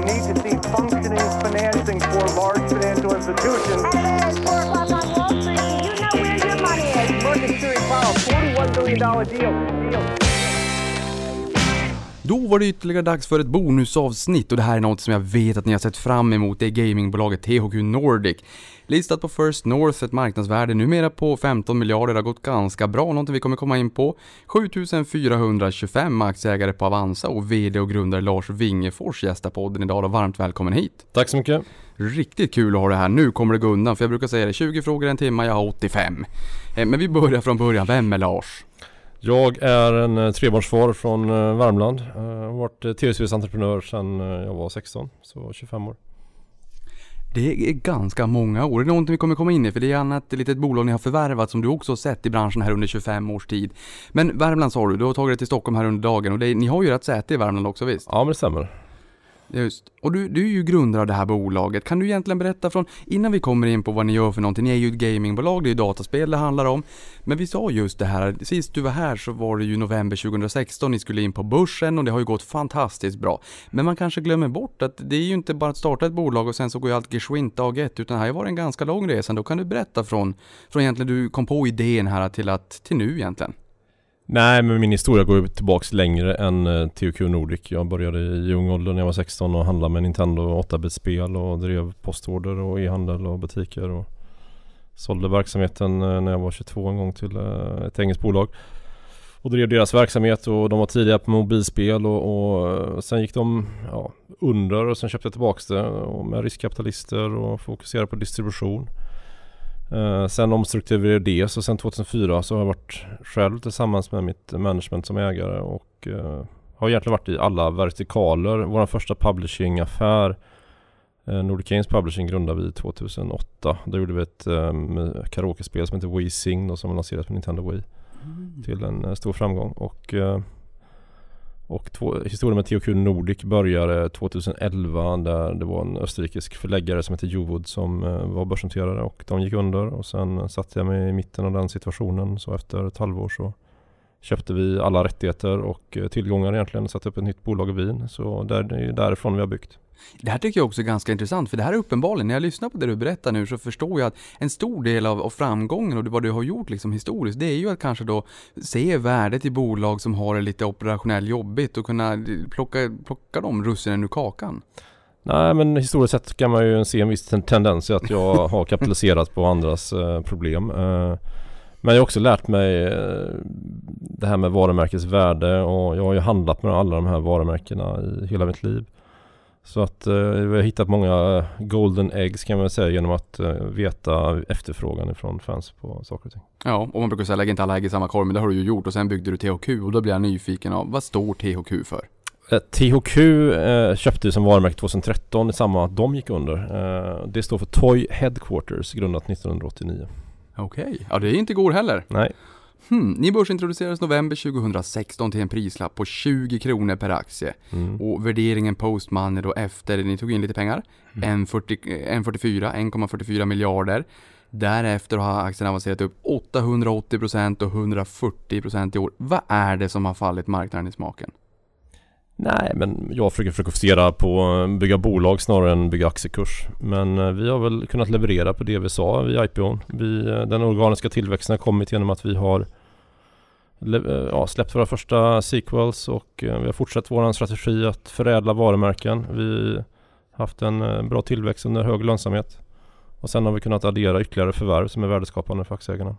you need to see functioning financing for large financial institutions. Hello, it's 4 o'clock on Wall Street. You know where your money is? Series Powell, $41 billion deal. deal. Då var det ytterligare dags för ett bonusavsnitt och det här är något som jag vet att ni har sett fram emot. Det är gamingbolaget THQ Nordic. Listat på First North, ett marknadsvärde numera på 15 miljarder, har gått ganska bra, någonting vi kommer komma in på. 7425 aktieägare på Avanza och VD och grundare Lars Wingefors gästar podden idag och varmt välkommen hit. Tack så mycket. Riktigt kul att ha det här. Nu kommer det gå undan, för jag brukar säga det, 20 frågor en timme, jag har 85. Eh, Men vi börjar från början, vem är Lars? Jag är en eh, trebarnsfar från eh, Värmland. Jag har varit eh, tv-spelsentreprenör sedan eh, jag var 16, så 25 år. Det är ganska många år. Det är någonting vi kommer komma in i, för det är annat litet bolag ni har förvärvat som du också har sett i branschen här under 25 års tid. Men Värmland sa du, du har tagit dig till Stockholm här under dagen och det ni har ju rätt säte i Värmland också visst? Ja men det stämmer. Just. Och du, du är ju grundare av det här bolaget. Kan du egentligen berätta från, innan vi kommer in på vad ni gör för någonting, ni är ju ett gamingbolag, det är ju dataspel det handlar om. Men vi sa just det här, sist du var här så var det ju november 2016, ni skulle in på börsen och det har ju gått fantastiskt bra. Men man kanske glömmer bort att det är ju inte bara att starta ett bolag och sen så går ju allt geschwint dag ett, utan här har varit en ganska lång resa. Då kan du berätta från, från egentligen du kom på idén här till att, till nu egentligen. Nej men min historia går ju tillbaks längre än eh, THQ Nordic. Jag började i ung ålder när jag var 16 och handlade med Nintendo 8-bit-spel och drev postorder och e-handel och butiker och sålde verksamheten eh, när jag var 22 en gång till eh, ett engelskt bolag. Och drev deras verksamhet och de var tidiga på mobilspel och, och eh, sen gick de ja, under och sen köpte jag tillbaks det och med riskkapitalister och fokuserade på distribution. Eh, sen omstrukturerade jag det så sen 2004 så har jag varit själv tillsammans med mitt management som ägare och eh, har egentligen varit i alla vertikaler. Vår första publishingaffär eh, Nordic Games Publishing grundade vi 2008. Då gjorde vi ett eh, karaokespel som heter Wii Sing och som lanserades på Nintendo Wii till en eh, stor framgång. Och, och två, historien med THQ Nordic började 2011 där det var en österrikisk förläggare som hette Jowood som eh, var börsnoterade och de gick under och sen satte jag mig i mitten av den situationen så efter ett halvår så köpte vi alla rättigheter och eh, tillgångar egentligen och satte upp ett nytt bolag i Wien. Så där, det är därifrån vi har byggt. Det här tycker jag också är ganska intressant, för det här är uppenbarligen, när jag lyssnar på det du berättar nu så förstår jag att en stor del av, av framgången och vad du har gjort liksom historiskt, det är ju att kanske då se värdet i bolag som har det lite operationellt jobbigt och kunna plocka, plocka de russinen ur kakan. Nej men historiskt sett kan man ju se en viss ten- tendens i att jag har kapitaliserat på andras eh, problem. Eh, men jag har också lärt mig eh, det här med varumärkets värde och jag har ju handlat med alla de här varumärkena i hela mitt liv. Så att eh, vi har hittat många eh, golden eggs kan man säga genom att eh, veta efterfrågan ifrån fans på saker och ting. Ja, och man brukar säga lägg inte alla ägg i samma korg, men det har du ju gjort och sen byggde du THQ och då blir jag nyfiken av, vad står THQ för? Eh, THQ eh, köpte vi som varumärke 2013 i samma att de gick under. Eh, det står för Toy Headquarters grundat 1989. Okej, ja det är inte igår heller. Nej, Hmm, ni börsintroducerades november 2016 till en prislapp på 20 kronor per aktie. mm. Och värderingen post-money då efter ni tog in lite pengar, Mm. 1,40 1,44, 1,44 miljarder. Därefter har aktien avancerat upp 880% och 140% i år. Vad är det som har fallit marknaden i smaken? Nej, men jag försöker fokusera på att bygga bolag snarare än bygga aktiekurs. Men eh, vi har väl kunnat leverera på det vi sa vid IPOn. Vi, eh, den organiska tillväxten har kommit genom att vi har eh, ja, släppt våra första sequels och vi har fortsatt vår strategi att förädla varumärken. Vi har haft en bra tillväxt under hög lönsamhet. Och sen har vi kunnat addera ytterligare förvärv som är värdeskapande för aktieägarna.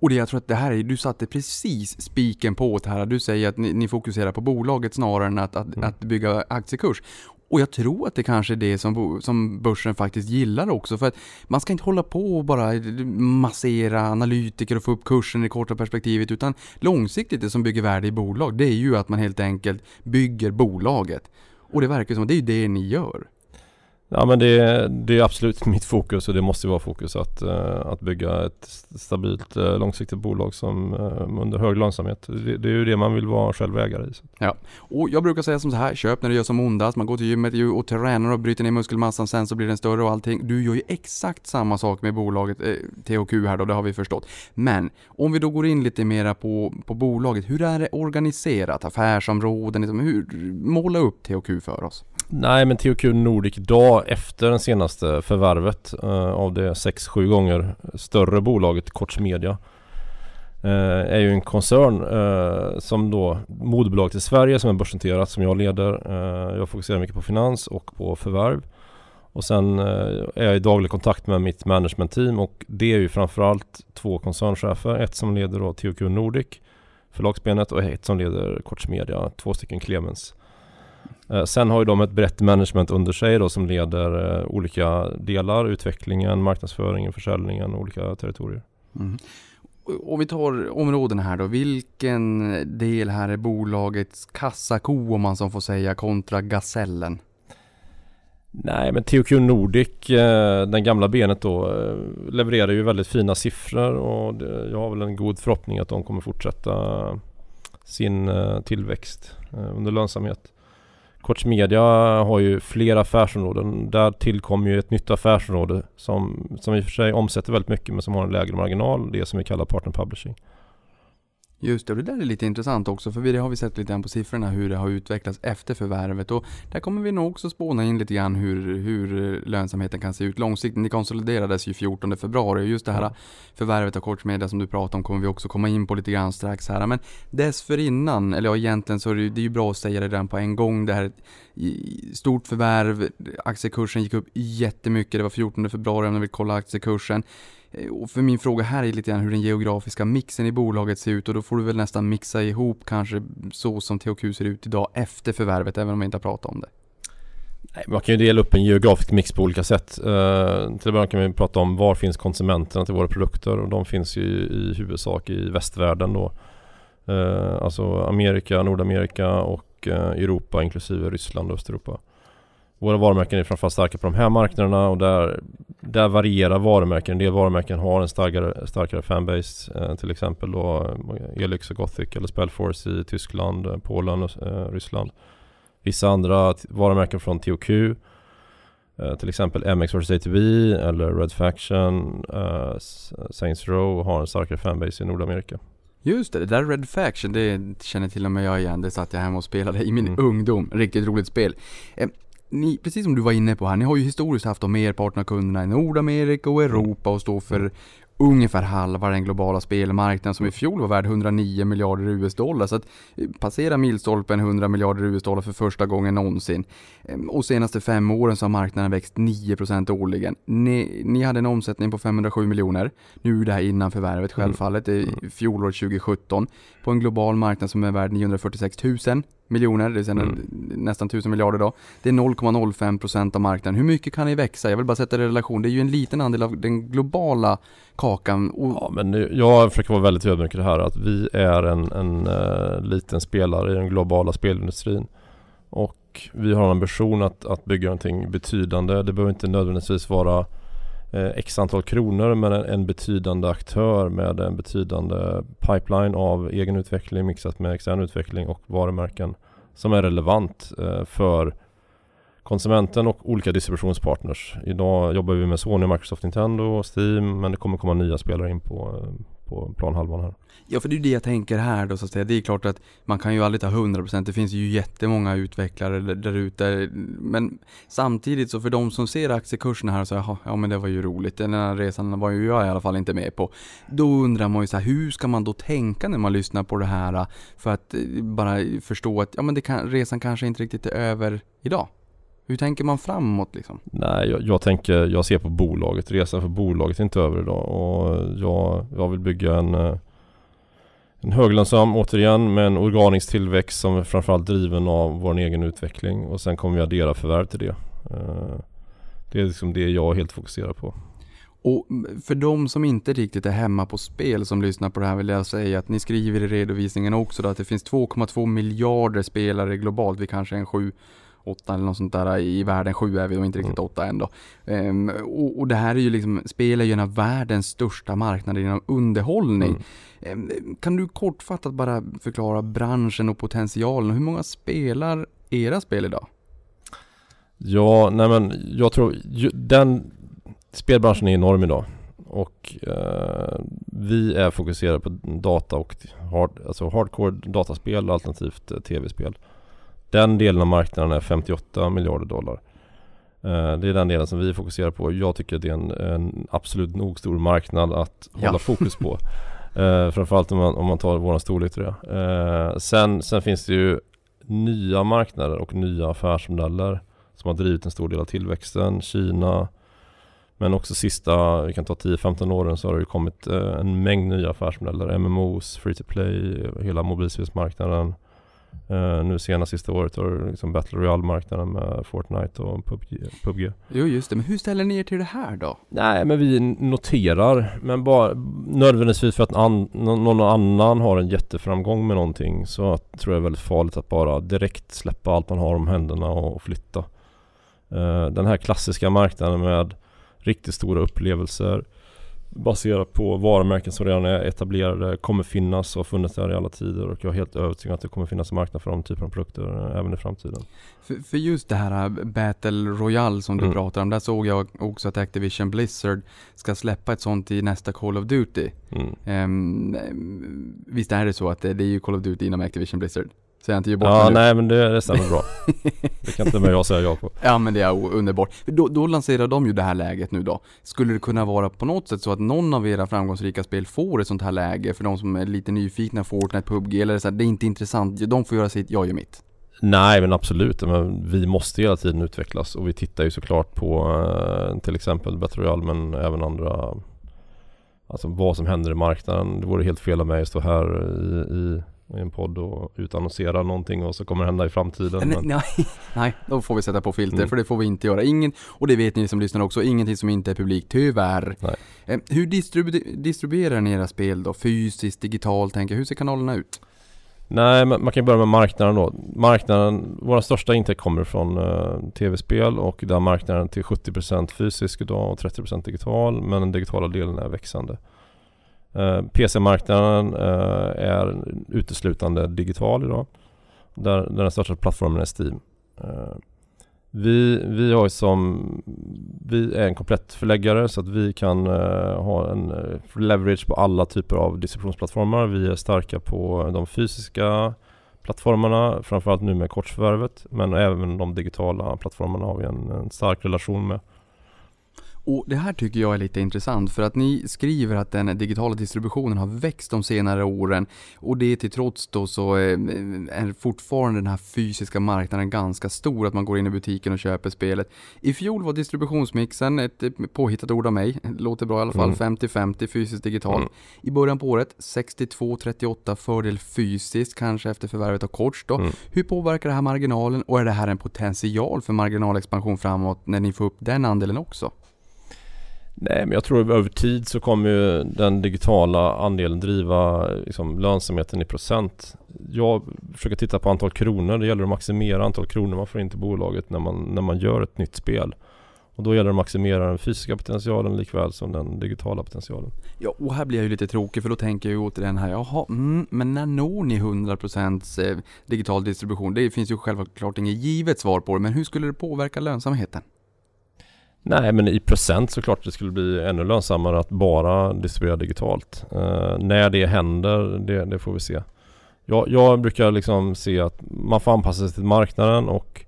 Och- det jag tror att det här är, du satte precis spiken på det här. Du säger att ni, ni fokuserar på bolaget snarare än att, att, Mm. att bygga aktiekurs. Och jag tror att det kanske är det som, som börsen faktiskt gillar också. För att man ska inte hålla på och bara massera analytiker och få upp kursen i det korta perspektivet. Utan långsiktigt det som bygger värde i bolag, det är ju att man helt enkelt bygger bolaget. Och det verkar som att det är det ni gör. Ja men det, det är absolut mitt fokus och det måste vara fokus att, eh, att bygga ett stabilt eh, långsiktigt bolag som eh, under hög lönsamhet. Det, det är ju det man vill vara själv ägare i. Ja, Och jag brukar säga som så här, köp när det gör som ondast. Man går till gymmet och tränar och bryter ner muskelmassan, sen så blir den större och allting. Du gör ju exakt samma sak med bolaget eh, THQ här då, det har vi förstått. Men om vi då går in lite mera på, på bolaget, hur är det organiserat? Affärsområden, liksom, hur, måla upp THQ för oss. Nej men THQ Nordic idag efter den senaste förvärvet eh, av det 6-7 gånger större bolaget Koch Media eh, är ju en koncern eh, som då moderbolaget i Sverige som är börsnoterat som jag leder. Eh, jag fokuserar mycket på finans och på förvärv. Och sen eh, är jag i daglig kontakt med mitt management-team och det är ju framförallt två koncernchefer. Ett som leder då THQ Nordic, förlagsbenet och ett som leder Koch Media, två stycken Clemens. Eh, Sen har ju de ett brett management under sig då som leder eh, olika delar, utvecklingen, marknadsföringen, försäljningen och olika territorier. Mm. Om vi tar områden här då, vilken del här är bolagets kassako om man som får säga kontra Gasellen? Nej men THQ Nordic, eh, den gamla benet då, levererar ju väldigt fina siffror och jag har väl en god förhoppning att de kommer fortsätta sin tillväxt under lönsamhet. Koch Media har ju flera affärsområden. Där tillkommer ju ett nytt affärsområde som, som i och för sig omsätter väldigt mycket men som har en lägre marginal. Det som vi kallar partner publishing. Just det, och det där är lite intressant också för vi- det har vi sett lite grann på siffrorna hur det har utvecklats efter förvärvet och där kommer vi nog också spåna in lite grann hur, hur lönsamheten kan se ut långsiktigt. Ni konsoliderades ju 14 februari och just det här förvärvet av Koch Media som du pratade om kommer vi också komma in på lite grann strax här. Men dessförinnan, eller ja egentligen så är det, ju- det är ju bra att säga det redan på en gång. Det här stort förvärv, aktiekursen gick upp jättemycket, det var 14 februari om ni vill kolla aktiekursen. Eh, och för min fråga här är lite grann hur den geografiska mixen i bolaget ser ut och då får du väl nästan mixa ihop kanske så som THQ ser ut idag efter förvärvet, även om vi inte har pratat om det. Nej, Man kan ju dela upp en geografisk mix på olika sätt. Uh, till att börja kan vi prata om var finns konsumenterna till våra produkter och de finns ju i huvudsak i västvärlden då. Eh, alltså Amerika, Nordamerika och eh, Europa inklusive Ryssland och Östeuropa. Våra varumärken är framförallt starka på de här marknaderna och där, där varierar varumärken. En del varumärken har en starkare, starkare fanbase. eh, till exempel då eh, Elix och Gothic eller Spellforce i Tyskland, eh, Polen och eh, Ryssland. Vissa andra varumärken från THQ eh, Till exempel MX vs ATV eller Red Faction eh, Saints Row har en starkare fanbase i Nordamerika Just det, det där Red Faction, det känner till och med jag igen. Det satt jag hemma och spelade i min Mm. ungdom. Riktigt roligt spel. Ni, precis som du var inne på här, ni har ju historiskt haft de merparten av kunderna i Nordamerika och Europa och står för ungefär halva den globala spelmarknaden som i fjol var värd 109 miljarder US-dollar. Så att eh, passera milstolpen 100 miljarder US-dollar för första gången någonsin. Eh, Och senaste fem åren så har marknaden växt 9% årligen. Ni, ni hade en omsättning på 507 miljoner. Nu är det här innan förvärvet självfallet, i fjolår 2017. På en global marknad som är värd 946 000 miljoner, det säga Mm. nästan 1000 miljarder då. Det är 0,05% av marknaden. Hur mycket kan ni växa? Jag vill bara sätta det i relation. Det är ju en liten andel av den globala kakan. Ja men nu, jag försöker vara väldigt ödmjuk i det här att vi är en, en eh, liten spelare i den globala spelindustrin Och vi har en ambition att, att bygga någonting betydande Det behöver inte nödvändigtvis vara Eh, x antal kronor men en, betydande aktör med en betydande pipeline av egen utveckling mixat med extern utveckling och varumärken som är relevant eh, för konsumenten och olika distributionspartners. Idag jobbar vi med Sony, Microsoft, Nintendo, Steam men det kommer komma nya spelare in på, eh, på planhalvan här. Ja, för det är det jag tänker här då så att säga. Det är klart att man kan ju aldrig ta 100%. Det finns ju jättemånga utvecklare där- ute. Men samtidigt så för de som ser aktiekurserna här och säger "Jaha, ja men det var ju roligt. Den här resan var ju jag i alla fall inte med på. Då undrar man ju så här, hur ska man då tänka när man lyssnar på det här för att bara förstå att ja men det kan, resan kanske inte riktigt är över idag. Hur tänker man framåt liksom? Nej, jag, jag tänker, jag ser på bolaget. Resan för bolaget är inte över idag och jag, jag vill bygga en eh, en höglönsam återigen med en organisk tillväxt som är framförallt driven av vår egen utveckling och sen kommer vi addera förvärv till det. Eh, Det är liksom det jag helt fokuserad på. Och för de som inte riktigt är hemma på spel som lyssnar på det här vill jag säga att ni skriver i redovisningen också att det finns 2,2 miljarder spelare globalt. Vi kanske är en 7 8 eller något sånt där i världen. 7 är vi och inte riktigt 8 än då. Ehm, och, och det här är ju liksom, spel är ju en av världens största marknader inom underhållning. Mm. Ehm, kan du kortfattat bara förklara branschen och potentialen? Hur många spelar era spel idag? Ja, nej men jag tror den spelbranschen är enorm idag och eh, vi är fokuserade på data och hard, alltså hardcore dataspel alternativt eh, tv-spel. Den delen av marknaden är 58 miljarder dollar. Eh, Det är den delen som vi fokuserar på. Jag tycker det är en, en absolut nog stor marknad att Ja. hålla fokus på. Uh, framförallt om man, om man tar våran storlek till det. Eh, sen, sen finns det ju nya marknader och nya affärsmodeller som har drivit en stor del av tillväxten. Kina, men också sista, vi kan ta 10-15 åren så har det ju kommit eh, en mängd nya affärsmodeller. MMOs, free to play, hela mobilspelsmarknaden. Eh, nu senast sista året har det liksom Battle Royale-marknaden med Fortnite och PubG. PubG. Jo just det, men hur ställer ni er till det här då? Nej men vi noterar, men bara nödvändigtvis för att an, nå- någon annan har en jätteframgång med någonting så att, tror jag är väldigt farligt att bara direkt släppa allt man har om händerna och, och flytta. Eh, den här klassiska marknaden med riktigt stora upplevelser baserat på varumärken som redan är etablerade kommer finnas och har funnits där i alla tider och jag är helt övertygad att det kommer finnas en marknad för de typerna av produkter eh, även i framtiden. För, för just det här äh, Battle Royale som du Mm. pratar om, där såg jag också att Activision Blizzard ska släppa ett sånt i nästa Call of Duty. Mm. Ehm, visst är det så att det, det är ju Call of Duty inom Activision Blizzard? Så jag inte ger bort Ja nej men det, det stämmer bra. Det kan inte med jag säga ja på. Ja men det är underbart. Då, då lanserar de ju det här läget nu då. Skulle det kunna vara på något sätt så att någon av era framgångsrika spel får ett sånt här läge för de som är lite nyfikna, Fortnite, PubG eller så här, det är inte intressant, de får göra sitt, jag gör mitt. Nej men absolut, men vi måste hela tiden utvecklas och vi tittar ju såklart på eh, till exempel Battle Royale men även andra Alltså vad som händer i marknaden. Det vore helt fel av mig att stå här i, i, i en podd och utannonsera någonting och så kommer det hända i framtiden. Nej, Men, nej, nej, då får vi sätta på filter Mm. för det får vi inte göra. Ingen, och det vet ni som lyssnar också, ingenting som inte är publikt, tyvärr. Nej. Eh, hur distribu- distribuerar ni era spel då? Fysiskt, digitalt, tänker jag. Hur ser kanalerna ut? nej man kan börja med marknaden då. Marknaden, våra största intäkt kommer från eh, tv-spel och där marknaden till 70% fysisk idag och 30% digital men den digitala delen är växande. Eh, PC-marknaden eh, är uteslutande digital idag. Där, där den största plattformen är Steam. Eh, vi, vi har som, vi är en komplett förläggare så att vi kan ha en leverage på alla typer av distributionsplattformar. Vi är starka på de fysiska plattformarna, framförallt nu med kortsförvärvet. Men även de digitala plattformarna har vi en, en stark relation med. Och det här tycker jag är lite intressant för att ni skriver att den digitala distributionen har växt de senare åren och det till trots då så eh, är fortfarande den här fysiska marknaden ganska stor att man går in i butiken och köper spelet. I fjol var distributionsmixen ett eh, påhittat ord av mig, låter bra i alla fall, Mm. 50-50 fysiskt digitalt. Mm. I början på året 62-38 fördel fysiskt kanske efter förvärvet av Korts då. Mm. Hur påverkar det här marginalen och är det här en potential för marginalexpansion framåt när ni får upp den andelen också? Nej men jag tror över tid så kommer ju den digitala andelen driva liksom, lönsamheten i procent. Jag försöker titta på antal kronor. Det gäller att maximera antal kronor man får in till bolaget när man, när man gör ett nytt spel. Och då gäller det att maximera den fysiska potentialen likväl som den digitala potentialen. Ja, och här blir jag ju lite tråkig för då tänker jag ju återigen här, jaha, mm, men när når ni 100% eh, digital distribution? Det finns ju självklart inget givet svar på det, men hur skulle det påverka lönsamheten? Nej men i procent såklart det skulle bli ännu lönsammare att bara distribuera digitalt. Eh, när det händer, det, det får vi se. Jag, jag brukar liksom se att man får anpassa sig till marknaden och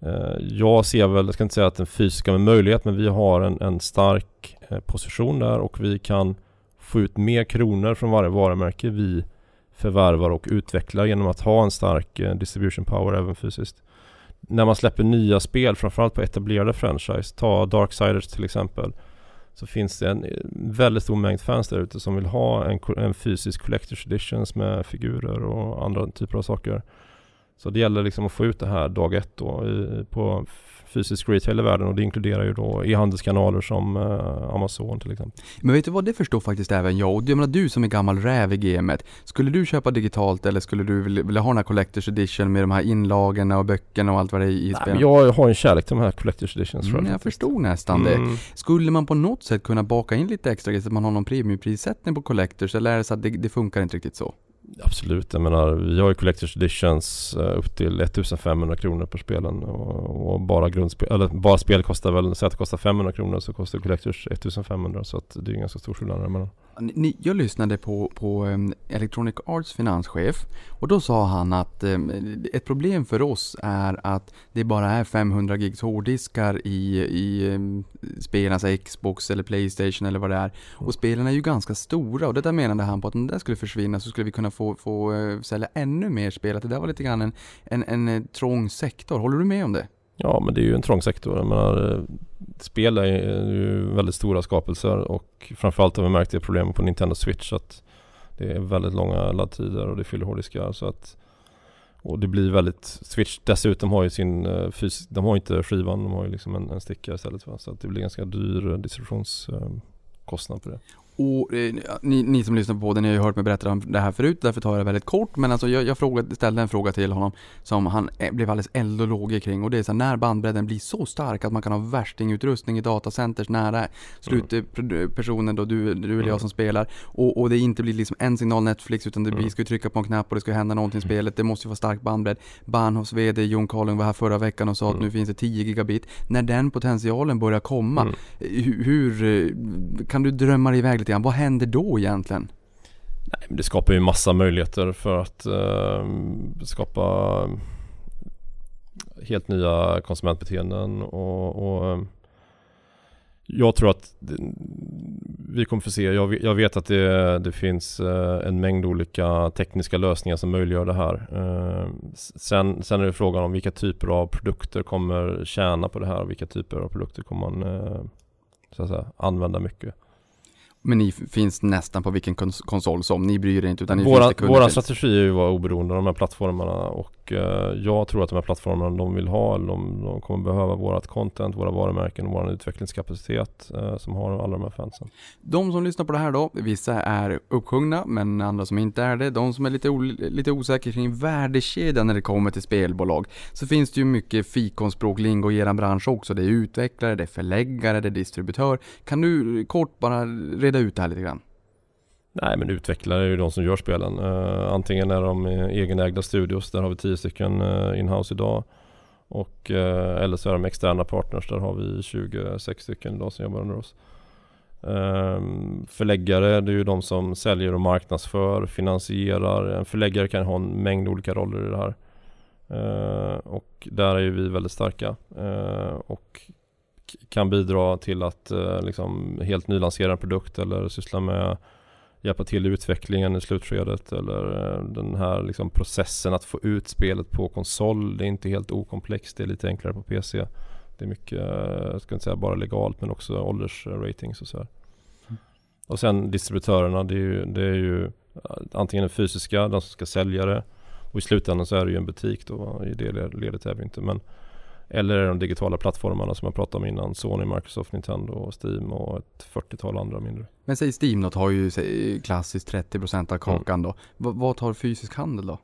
eh, jag ser väl, jag ska inte säga att den fysiska är möjlighet men vi har en, en stark eh, position där och vi kan få ut mer kronor från varje varumärke vi förvärvar och utvecklar genom att ha en stark eh, distribution power även fysiskt när man släpper nya spel, framförallt på etablerade franchise, ta Darksiders till exempel, så finns det en eh, väldigt stor mängd fans där ute som vill ha en, en fysisk Collector's Editions med figurer och andra typer av saker. Så det gäller liksom att få ut det här dag ett då i, på fysisk retail i världen och det inkluderar ju då e-handelskanaler som eh, Amazon till exempel. Men vet du vad, det förstår faktiskt även jag. Och jag menar du som är gammal räv i gamet. Skulle du köpa digitalt eller skulle du vilja, ha den här Collector's Edition med de här inlagorna och böckerna och allt vad det är i Nej, spelet? men jag har en kärlek till de här Collector's Editions Mm, jag förstod nästan det. Mm. Skulle man på något sätt kunna baka in lite extra grejer så att man har någon premiumprissättning på Collectors eller är det så att det, det funkar inte riktigt så? Absolut, jag menar vi har ju Collector's Editions eh, upp till 1500 kronor per spelen och, och bara grundspel, eller bara spel kostar väl, säg att det kostar 500 kronor så kostar Collector's 1500 så att det är en ganska stor skillnad däremellan. Ni, jag lyssnade på, på ehm, Electronic Arts finanschef och då sa han att ehm, ett problem för oss är att det bara är 500 gigs hårddiskar i, i ehm, spelarnas Xbox eller Playstation eller vad det är. Och spelen är ju ganska stora och det där menade han på att om det skulle försvinna så skulle vi kunna få, få eh, sälja ännu mer spel. Att det där var lite grann en, en, en eh, trång sektor. Håller du med om det? Ja men det är ju en trång sektor. Jag menar, eh, spel är ju väldigt stora skapelser och framförallt har vi märkt det problemet på Nintendo Switch att det är väldigt långa laddtider och det fyller hårddiskar så att och det blir väldigt, Switch dessutom har ju sin uh, fys, de har inte skivan, de har ju liksom en, en sticka istället va? så att det blir ganska dyr distributionskostnad eh, på det. Och eh, ni, ni, som lyssnar på podden, ni har ju hört mig berätta om det här förut, därför tar jag det väldigt kort. Men alltså jag, jag frågade, ställde en fråga till honom som han eh, blev alldeles eld och lågor kring. Och det är så här, när bandbredden blir så stark att man kan ha värstingutrustning i datacenters nära slutpersonen mm. då, du, du eller jag mm. som spelar. Och, och det inte blir liksom en signal Netflix, utan det, mm. vi ska trycka på en knapp och det ska hända någonting i mm. spelet. Det måste ju vara stark bandbredd. Bahnhofs VD Jon Carling var här förra veckan och sa mm. att nu finns det 10 gigabit. När den potentialen börjar komma, mm. hur, hur, kan du drömma dig iväg lite grann? Vad händer då? egentligen? Nej, men det skapar ju massa möjligheter för att eh, skapa eh, helt nya konsumentbeteenden och, och eh, jag tror att vi kommer få se, jag, vet att det, det finns eh, en mängd olika tekniska lösningar som möjliggör det här. sen, sen är det frågan om vilka typer av produkter kommer tjäna på det här och vilka typer av produkter kommer man så att säga, använda mycket. Men ni finns nästan på vilken kons konsol som, ni bryr er inte utan ni Våra, finns Våra strategi är ju att vara oberoende av de här plattformarna och och eh, jag tror att de här plattformarna de vill ha, de, de kommer behöva vårat content, våra varumärken och vår utvecklingskapacitet eh, som har alla de här fansen. De som lyssnar på det här då, vissa är uppsjungna men andra som inte är det, de som är lite, lite osäkra kring värdekedjan när det kommer till spelbolag, så finns det ju mycket fikonspråk, lingo i er bransch också. Det är utvecklare, det är förläggare, det är distributör. Kan du kort bara reda ut det här lite grann? Nej men utvecklare är ju de som gör spelen. Uh, antingen är de egenägda studios, där har vi 10 stycken uh, inhouse idag. Och, uh, eller så är de externa partners, där har vi 26 stycken idag som jobbar under oss. Um, förläggare, det är ju de som säljer och marknadsför, finansierar. En förläggare kan ha en mängd olika roller i det här. och där är ju vi väldigt starka. och kan bidra till att uh, liksom helt nylansera en produkt eller syssla med hjälpa till i utvecklingen i slutskedet eller eh, den här liksom processen att få ut spelet på konsol. Det är inte helt okomplext, det är lite enklare på PC. Det är mycket, eh, jag ska inte säga bara legalt men också åldersratings och så här. Mm. Och sen distributörerna, det är ju, det är ju antingen den fysiska, den som ska sälja det och i slutändan så är det ju en butik då. I det ledet är vi inte men eller de digitala plattformarna som jag pratade om innan. Sony, Microsoft, Nintendo, Steam och ett 40-tal andra mindre. Men säg Steam då tar ju klassiskt 30% av kakan mm. då. V vad tar fysisk handel då?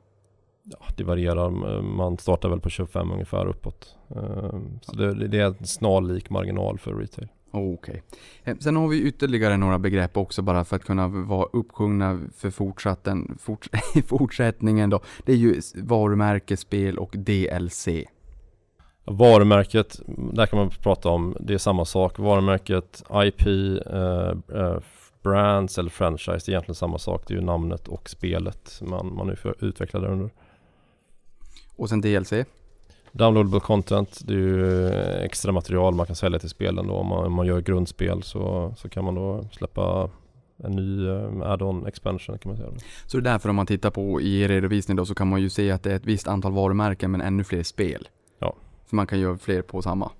Ja, det varierar. Man startar väl på 25 ungefär uppåt. Ehm, så det, det är en snarlik marginal för retail. Okej. Okay. Eh, sen har vi ytterligare några begrepp också bara för att kunna vara uppsjungna för fortsatten, fort, fortsättningen då. Det är ju varumärke, spel och DLC. Varumärket, där kan man prata om, det är samma sak. Varumärket, IP, eh, eh, brands eller franchise, det är egentligen samma sak. Det är ju namnet och spelet man, man utvecklar det under. Och sen DLC? Downloadable content, det är ju extra material man kan sälja till spelen då. Om man, om man gör grundspel så, så kan man då släppa en ny uh, add-on expansion kan man säga. Så det är därför om man tittar på i er redovisning då så kan man ju se att det är ett visst antal varumärken men ännu fler spel. För man kan göra fler på samma,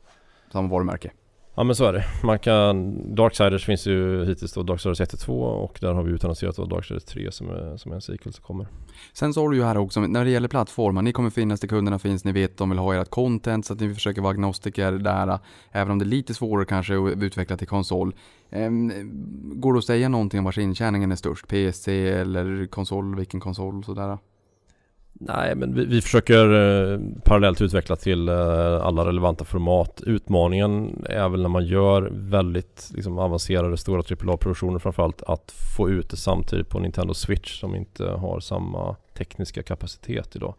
samma varumärke. Ja men så är det. Man kan, Darksiders finns ju hittills då Darksiders 1 2 och där har vi utannonserat då Darksiders 3 som är, som är en sequel som kommer. Sen så har du ju här också, när det gäller plattformar, ni kommer finnas där kunderna finns, ni vet de vill ha ert content så att ni försöker vara agnostiker där, även om det är lite svårare kanske att utveckla till konsol. Ehm, går det att säga någonting om vars intjäningen är störst? PC eller konsol, vilken konsol sådär? Nej, men vi, vi försöker eh, parallellt utveckla till eh, alla relevanta format. Utmaningen är väl när man gör väldigt liksom, avancerade stora AAA-produktioner framförallt att få ut det samtidigt på Nintendo Switch som inte har samma tekniska kapacitet idag.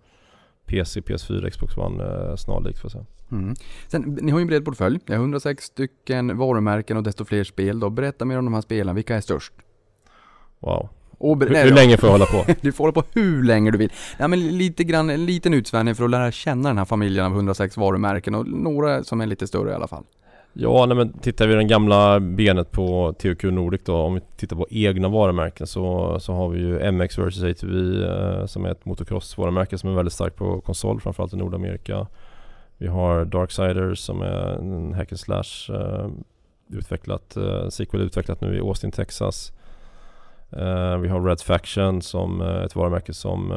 PC, PS4, Xbox One eh, snarlikt får jag säga. Mm. Sen, ni har ju en bred portfölj. Jag har 106 stycken varumärken och desto fler spel då. Berätta mer om de här spelen. Vilka är störst? Wow. Och, ber- Hur, nej hur då. länge får jag hålla på? Du får hålla på hur länge du vill. Ja, men lite grann, en liten utsvävning för att lära känna den här familjen av 106 varumärken och några som är lite större i alla fall. Ja, nej, men tittar vi den gamla benet på THQ Nordic då, om vi tittar på egna varumärken så, så har vi ju MX vs ATV eh, som är ett motocross-varumärke som är väldigt starkt på konsol, framförallt i Nordamerika. Vi har Darksiders som är en hack and slash eh, utvecklat, eh, sequel utvecklat nu i Austin, Texas. Eh, vi har Red Faction som är ett varumärke som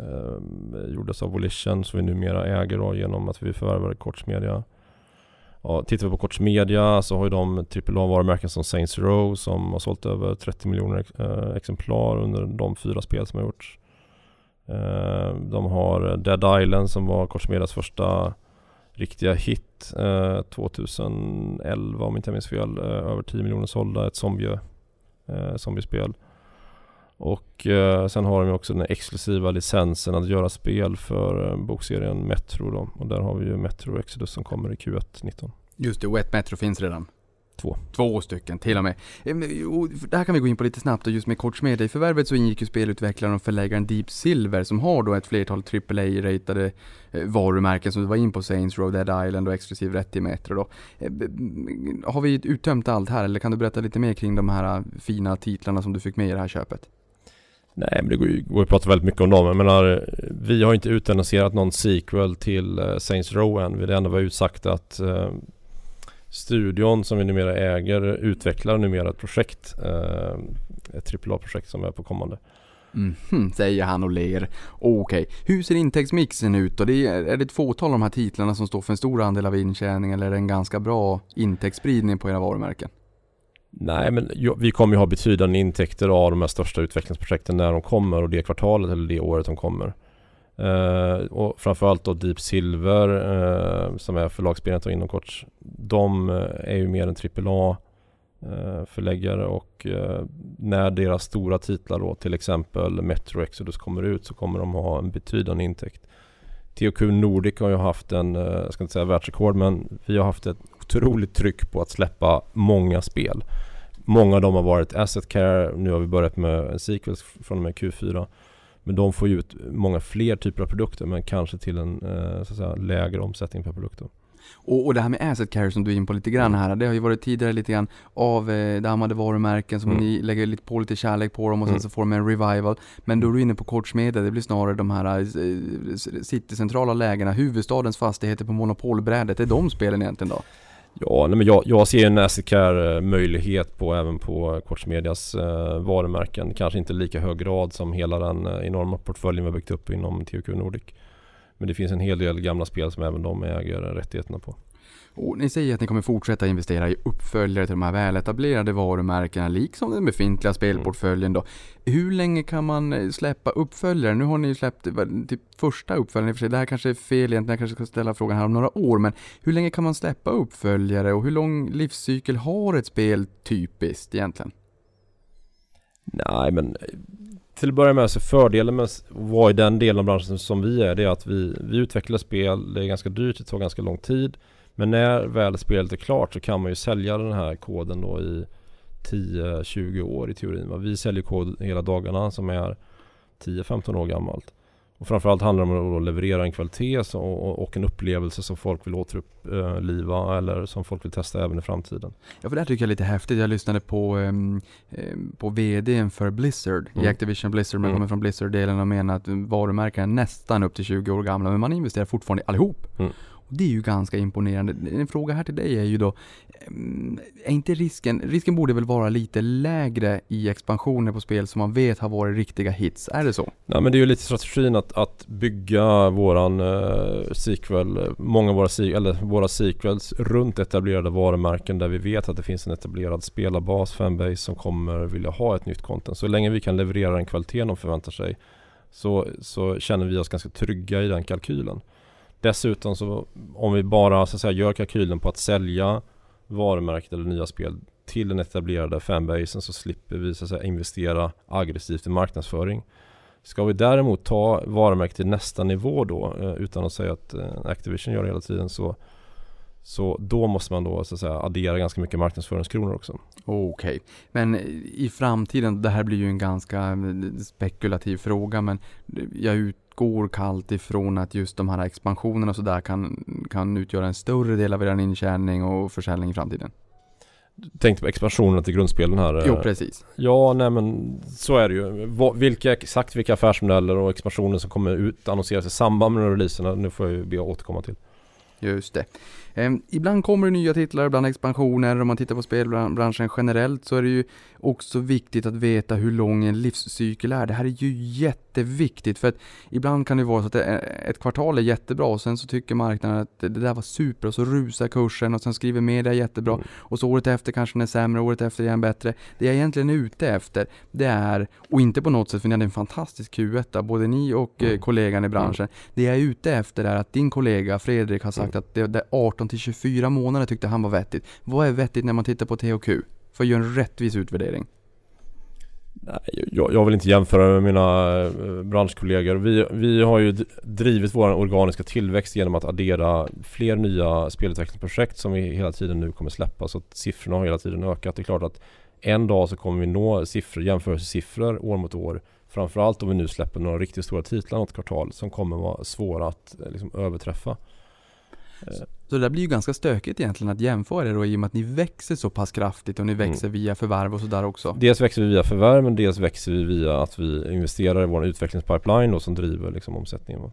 eh, gjordes av Volition som vi numera äger då, genom att vi förvärvade Koch Media. Ja, tittar vi på Koch Media så har ju de AAA-varumärken som Saints Row som har sålt över 30 miljoner exemplar under de fyra spel som har gjorts. De har Dead Island som var Koch Medias första riktiga hit 2011 om inte jag minns fel. Över 10 miljoner sålda, ett zombie, eh, zombiespel. Och eh, sen har de ju också den exklusiva licensen att göra spel för eh, bokserien Metro då. Och där har vi ju Metro Exodus som kommer i Q1 19. Just det, Wet Metro finns redan. Två. Två stycken till och med. Det här kan vi gå in på lite snabbt och just med Koch. I förvärvet så ingick ju spelutvecklaren och förläggaren Deep Silver som har då ett flertal AAA-ratade eh, varumärken som du var in på Saints Row, Dead Island och exklusiv rätt till Metro då. Har vi uttömt allt här eller kan du berätta lite mer kring de här eh, fina titlarna som du fick med i det här köpet? Nej men det går ju går att prata väldigt mycket om dem. Jag menar, vi har inte utannonserat någon sequel till eh, Saints Row än. Det enda vi har utsagt att studion som vi numera äger utvecklar numera ett projekt. Eh, ett AAA-projekt som är på kommande. Mhm, säger han och ler. Okej, hur ser intäktsmixen ut då? Det är, är det ett fåtal av de här titlarna som står för en stor andel av intjäning eller är det en ganska bra intäktsspridning på era varumärken? Nej men jo, vi kommer ju ha betydande intäkter av de här största utvecklingsprojekten när de kommer och det kvartalet eller det året de kommer. Uh, och framförallt då Deep Silver uh, som är förlagsbenet och inom kort. De uh, är ju mer en AAA uh, förläggare och när deras stora titlar då till exempel Metro Exodus kommer ut så kommer de ha en betydande intäkt. THQ Nordic har ju haft en, jag ska inte säga världsrekord men vi har haft ett otroligt tryck på att släppa många spel. Många av dem har varit Asset Care, nu har vi börjat med en sequel från och med Q4. Men de får ju ut många fler typer av produkter men kanske till en eh, så att säga, lägre omsättning per produkt. Och, och det här med asset carry som du är in på lite grann här, det har ju varit tidigare lite grann av eh, dammade varumärken som Mm. ni lägger lite på lite kärlek på dem och sen Mm. så får de en revival. Men då är du inne på kortsmedia, det blir snarare de här eh, citycentrala lägena, huvudstadens fastigheter på monopolbrädet, det är de spelen egentligen då? Ja, nej, men jag, jag ser en Asset möjlighet på även på Koch eh, varumärken. Kanske inte lika hög grad som hela den eh, enorma portföljen vi har byggt upp inom THQ Nordic. Men det finns en hel del gamla spel som även de äger rättigheterna på. Och ni säger att ni kommer fortsätta investera i uppföljare till de här väletablerade varumärkena, liksom den befintliga spelportföljen då. Hur länge kan man eh, släppa uppföljare? Nu har ni ju släppt eh, typ första uppföljaren i och för sig. Det här kanske är fel egentligen, jag kanske ska ställa frågan här om några år, men hur länge kan man släppa uppföljare och hur lång livscykel har ett spel typiskt egentligen? Nej men eh, till att börja med så fördelen med att vara i den delen av branschen som vi är det är att vi, vi utvecklar spel, det är ganska dyrt, det tar ganska lång tid. Men när väl spelet är klart så kan man ju sälja den här koden då i 10-20 år i teorin. Vi säljer kod hela dagarna som är 10-15 år gammalt. Och framförallt handlar det om att leverera en kvalitet och, en upplevelse som folk vill återuppliva eller som folk vill testa även i framtiden. Ja, för det här tycker jag är lite häftigt. Jag lyssnade på, um, på VDn för Blizzard, i Mm. Activision Blizzard, man Mm. kommer från Blizzard-delen och menar att varumärken är nästan upp till 20 år gamla, men man investerar fortfarande allihop. Mm. Och det är ju ganska imponerande. En fråga här till dig är ju då, mm, är inte risken, risken borde väl vara lite lägre i expansioner på spel som man vet har varit riktiga hits, är det så? Nej men det är ju lite strategin att, att bygga våran eh, sequel, många av våra, se- eller våra sequels runt etablerade varumärken där vi vet att det finns en etablerad spelarbas, fanbase som kommer vilja ha ett nytt content. Så länge vi kan leverera den kvaliteten de förväntar sig så, så känner vi oss ganska trygga i den kalkylen. Dessutom så om vi bara så att säga, gör kalkylen på att sälja varumärket eller nya spel till den etablerade fanbasen så slipper vi så att säga, investera aggressivt i marknadsföring. Ska vi däremot ta varumärket till nästa nivå då eh, utan att säga att eh, Activision gör det hela tiden så så då måste man då så att säga addera ganska mycket marknadsföringskronor också. Okej, men i framtiden, det här blir ju en ganska eh, spekulativ fråga, men jag utgår kallt ifrån att just de här expansionerna och sådär kan, kan utgöra en större del av er intjäning och försäljning i framtiden. Tänkte på expansionen till grundspelen här. Jo, eh, precis. Ja, nej men så är det ju. Vilka, exakt vilka affärsmodeller och expansioner som kommer ut annonseras i samband med releaserna, nu får jag ju be att återkomma till. Just det. Ehm, ibland kommer det nya titlar, ibland expansioner. Om man tittar på spelbranschen generellt så är det ju också viktigt att veta hur lång en livscykel är. Det här är ju jätteviktigt för att ibland kan det vara så att ett kvartal är jättebra och sen så tycker marknaden att det där var super och så rusar kursen och sen skriver media jättebra Mm. och så året efter kanske den är sämre, året efter igen bättre. Det jag egentligen är ute efter, det är, och inte på något sätt för ni hade en fantastisk Q1, både ni och eh, Mm. kollegan i branschen. Det jag är ute efter är att din kollega Fredrik har sagt att det, det 18 till 24 månader tyckte han var vettigt. Vad är vettigt när man tittar på THQ? För att göra en rättvis utvärdering. Nej, jag, jag vill inte jämföra med mina eh, branschkollegor. Vi, vi har ju drivit vår organiska tillväxt genom att addera fler nya spelutvecklingsprojekt som vi hela tiden nu kommer släppa. Så att siffrorna har hela tiden ökat. Det är klart att en dag så kommer vi nå siffror, jämförelsesiffror år mot år. Framförallt om vi nu släpper några riktigt stora titlar något kvartal som kommer vara svåra att eh, liksom, överträffa. Eh, så det där blir ju ganska stökigt egentligen att jämföra det då i och med att ni växer så pass kraftigt och ni växer via förvärv och sådär också. Dels växer vi via förvärv men dels växer vi via att vi investerar i vår utvecklingspipeline då, som driver liksom, omsättningen. va.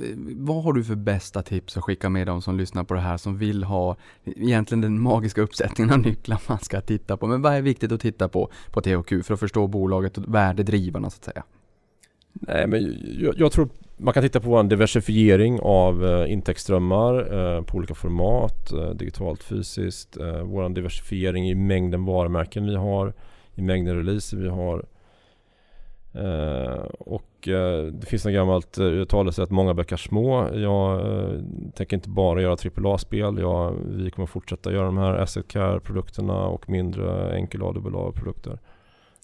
Eh, Vad har du för bästa tips att skicka med dem som lyssnar på det här som vill ha egentligen den magiska uppsättningen av nycklar man ska titta på. Men vad är viktigt att titta på på THQ för att förstå bolaget och värdedrivarna så att säga? Nej men jag, jag tror man kan titta på en diversifiering av eh, intäktsströmmar eh, på olika format, eh, digitalt, fysiskt. Eh, vår diversifiering i mängden varumärken vi har, i mängden releaser vi har. Eh, och eh, det finns något gammalt eh, talesätt, många böcker små. Jag eh, tänker inte bara göra AAA-spel. Jag, vi kommer fortsätta göra de här asset care-produkterna och mindre enkel AAA-produkter.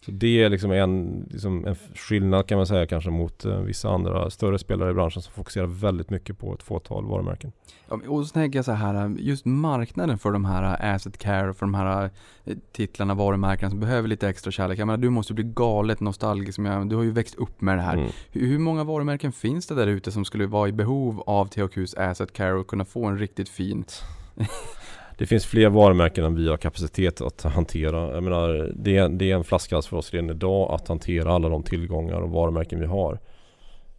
Så det är liksom en, liksom en skillnad kan man säga kanske mot eh, vissa andra större spelare i branschen som fokuserar väldigt mycket på ett fåtal varumärken. Ja, Och så tänker jag så här, just marknaden för de här asset care, för de här eh, titlarna, varumärkena som behöver lite extra kärlek. Jag menar, du måste bli galet nostalgisk, du har ju växt upp med det här. Mm. Hur, många varumärken finns det där ute som skulle vara i behov av THQs asset care och kunna få en riktigt fin Det finns fler varumärken än vi har kapacitet att hantera. Jag menar, det, är, det är en flaskhals för oss redan idag att hantera alla de tillgångar och varumärken vi har.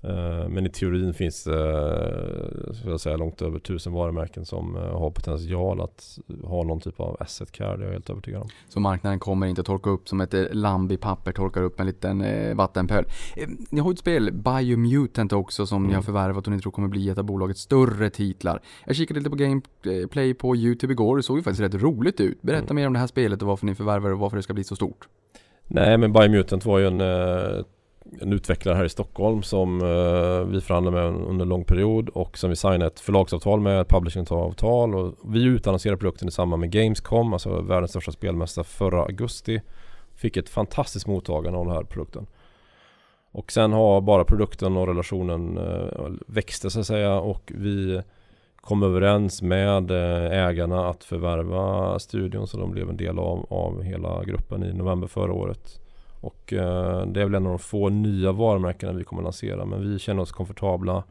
Eh, Men i teorin finns det ska jag säga, långt över tusen varumärken som eh, har potential att ha någon typ av asset care. Det är jag helt övertygad om. Så marknaden kommer inte torka upp som ett eh, lamm i papper torkar upp en liten eh, vattenpöl. Eh, ni har ett spel, Biomutant också, som ni Mm. har förvärvat och ni tror kommer bli ett av bolagets större titlar. Jag kikade lite på gameplay på YouTube igår, det såg ju faktiskt rätt roligt ut. Berätta Mm. mer om det här spelet och varför ni förvärvar och varför det ska bli så stort. Nej men Biomutant var ju en, eh, en utvecklare här i Stockholm som eh, vi förhandlade med under en lång period och som vi signade ett förlagsavtal med, ett publishingavtal och vi utannonserade produkten i samband med Gamescom, alltså världens största spelmästare förra augusti. Fick ett fantastiskt mottagande av den här produkten. Och sen har bara produkten och relationen eh, växte så att säga och vi kom överens med eh, ägarna att förvärva studion så de blev en del av, av hela gruppen i november förra året. Och eh, det är väl en av de få nya varumärkena vi kommer lansera men vi känner oss komfortabla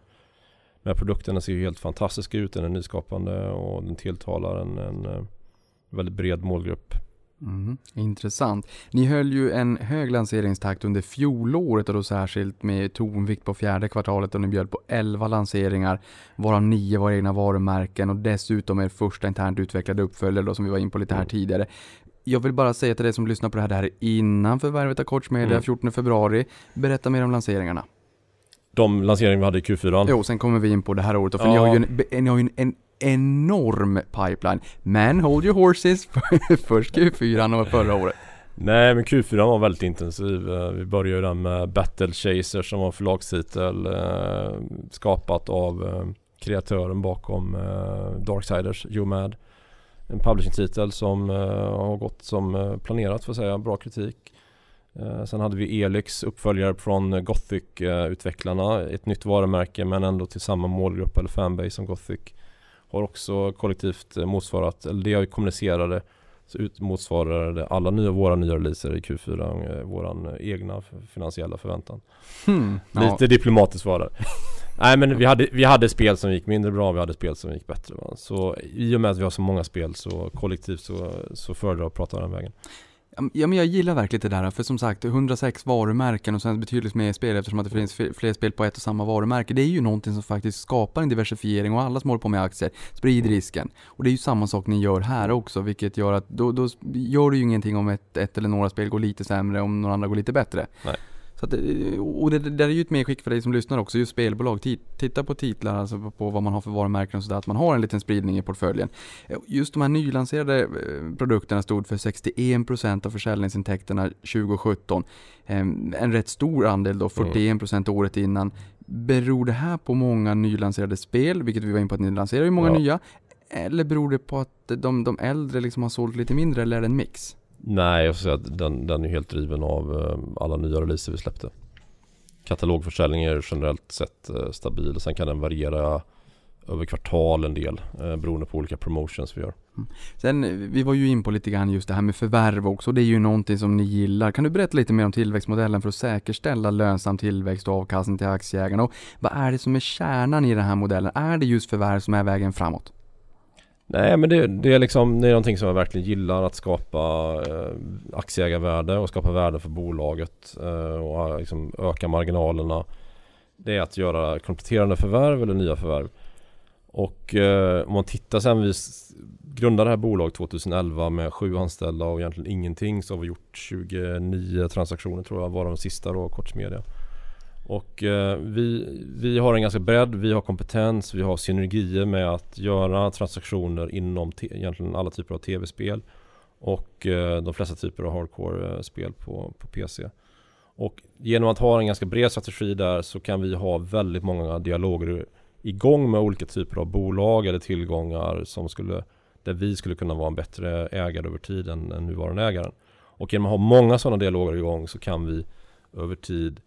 med produkten. Den ser ju helt fantastisk ut, den är nyskapande och den tilltalar en, en eh, väldigt bred målgrupp. Mm, intressant. Ni höll ju en hög lanseringstakt under fjolåret och då särskilt med tonvikt på fjärde kvartalet och ni bjöd på 11 lanseringar varav 9 var egna varumärken och dessutom er första internt utvecklade uppföljare då som vi var in på lite här Mm. tidigare. Jag vill bara säga till dig som lyssnar på det här, det här är innan förvärvet av Media Mm. 14 februari. Berätta mer om lanseringarna. De lanseringar vi hade i Q4 Jo, sen kommer vi in på det här året för Ja. ni har ju en, ni har ju en, en enorm pipeline. Men hold your horses, först Q4 och förra året. Nej men Q4 var väldigt intensiv. Eh, Vi började ju den med Battle Chaser som var förlagstitel eh, skapat av eh, kreatören bakom Darksiders, UMAD. En publishing-titel som eh, har gått som eh, planerat för att säga, bra kritik. Eh, sen hade vi Elix, uppföljare från Gothic-utvecklarna. Ett nytt varumärke men ändå till samma målgrupp eller fanbase som Gothic har också kollektivt motsvarat, eller det jag kommunicerade så ut motsvarade alla nya, våra nya releaser i Q4 eh, våran egna finansiella förväntan. Hmm. Ja. Lite diplomatiskt var det. Nej men vi hade, vi hade spel som gick mindre bra, vi hade spel som gick bättre. Va? Så i och med att vi har så många spel så kollektivt så, så föredrar jag att prata den vägen. Ja men jag gillar verkligen det där, för som sagt 106 varumärken och sen betydligt mer spel eftersom att det finns fler spel på ett och samma varumärke. Det är ju någonting som faktiskt skapar en diversifiering och alla som håller på med aktier sprider risken. Och det är ju samma sak ni gör här också, vilket gör att då, då gör det ju ingenting om ett, ett eller några spel går lite sämre, om några andra går lite bättre. Nej. Så att, det- och det, det är ju ett medskick för dig som lyssnar också, just spelbolag. Ti- Titta på titlar, alltså på, vad man har för varumärken och sådär, att man har en liten spridning i portföljen. Just de här nylanserade eh, produkterna stod för 61% av försäljningsintäkterna 2017. Eh, En rätt stor andel då, 41% året innan. Beror det här på många nylanserade spel, vilket vi var inne på att ni lanserar ju många Ja. nya? Eller beror det på att de, de äldre liksom har sålt lite mindre, eller är det en mix? Nej, jag får säga att den, den är helt driven av eh, alla nya releaser vi släppte. Katalogförsäljning är generellt sett eh, stabil. Sen kan den variera över kvartal en del eh, beroende på olika promotions vi gör. Mm. Sen, eh, vi var ju in på lite grann just det här med förvärv också. Det är ju någonting som ni gillar. Kan du berätta lite mer om tillväxtmodellen för att säkerställa lönsam tillväxt och avkastning till aktieägarna? Och vad är det som är kärnan i den här modellen? Är det just förvärv som är vägen framåt? Nej men det, det är liksom det är någonting som jag verkligen gillar att skapa eh, aktieägarvärde och skapa värde för bolaget eh, och eh, liksom öka marginalerna. Det är att göra kompletterande förvärv eller nya förvärv. Och eh, om man tittar sen vi grundade det här bolaget 2011 med sju anställda och egentligen ingenting så har vi gjort 29 transaktioner tror jag var de sista då, Kortsmedia. Och eh, vi, vi har en ganska bredd, vi har kompetens, vi har synergier med att göra transaktioner inom te- egentligen alla typer av tv-spel och eh, de flesta typer av hardcore-spel eh, på, på PC. Och genom att ha en ganska bred strategi där så kan vi ha väldigt många dialoger igång med olika typer av bolag eller tillgångar som skulle, där vi skulle kunna vara en bättre ägare över tid än den nuvarande ägaren. Och genom att ha många sådana dialoger igång så kan vi över tid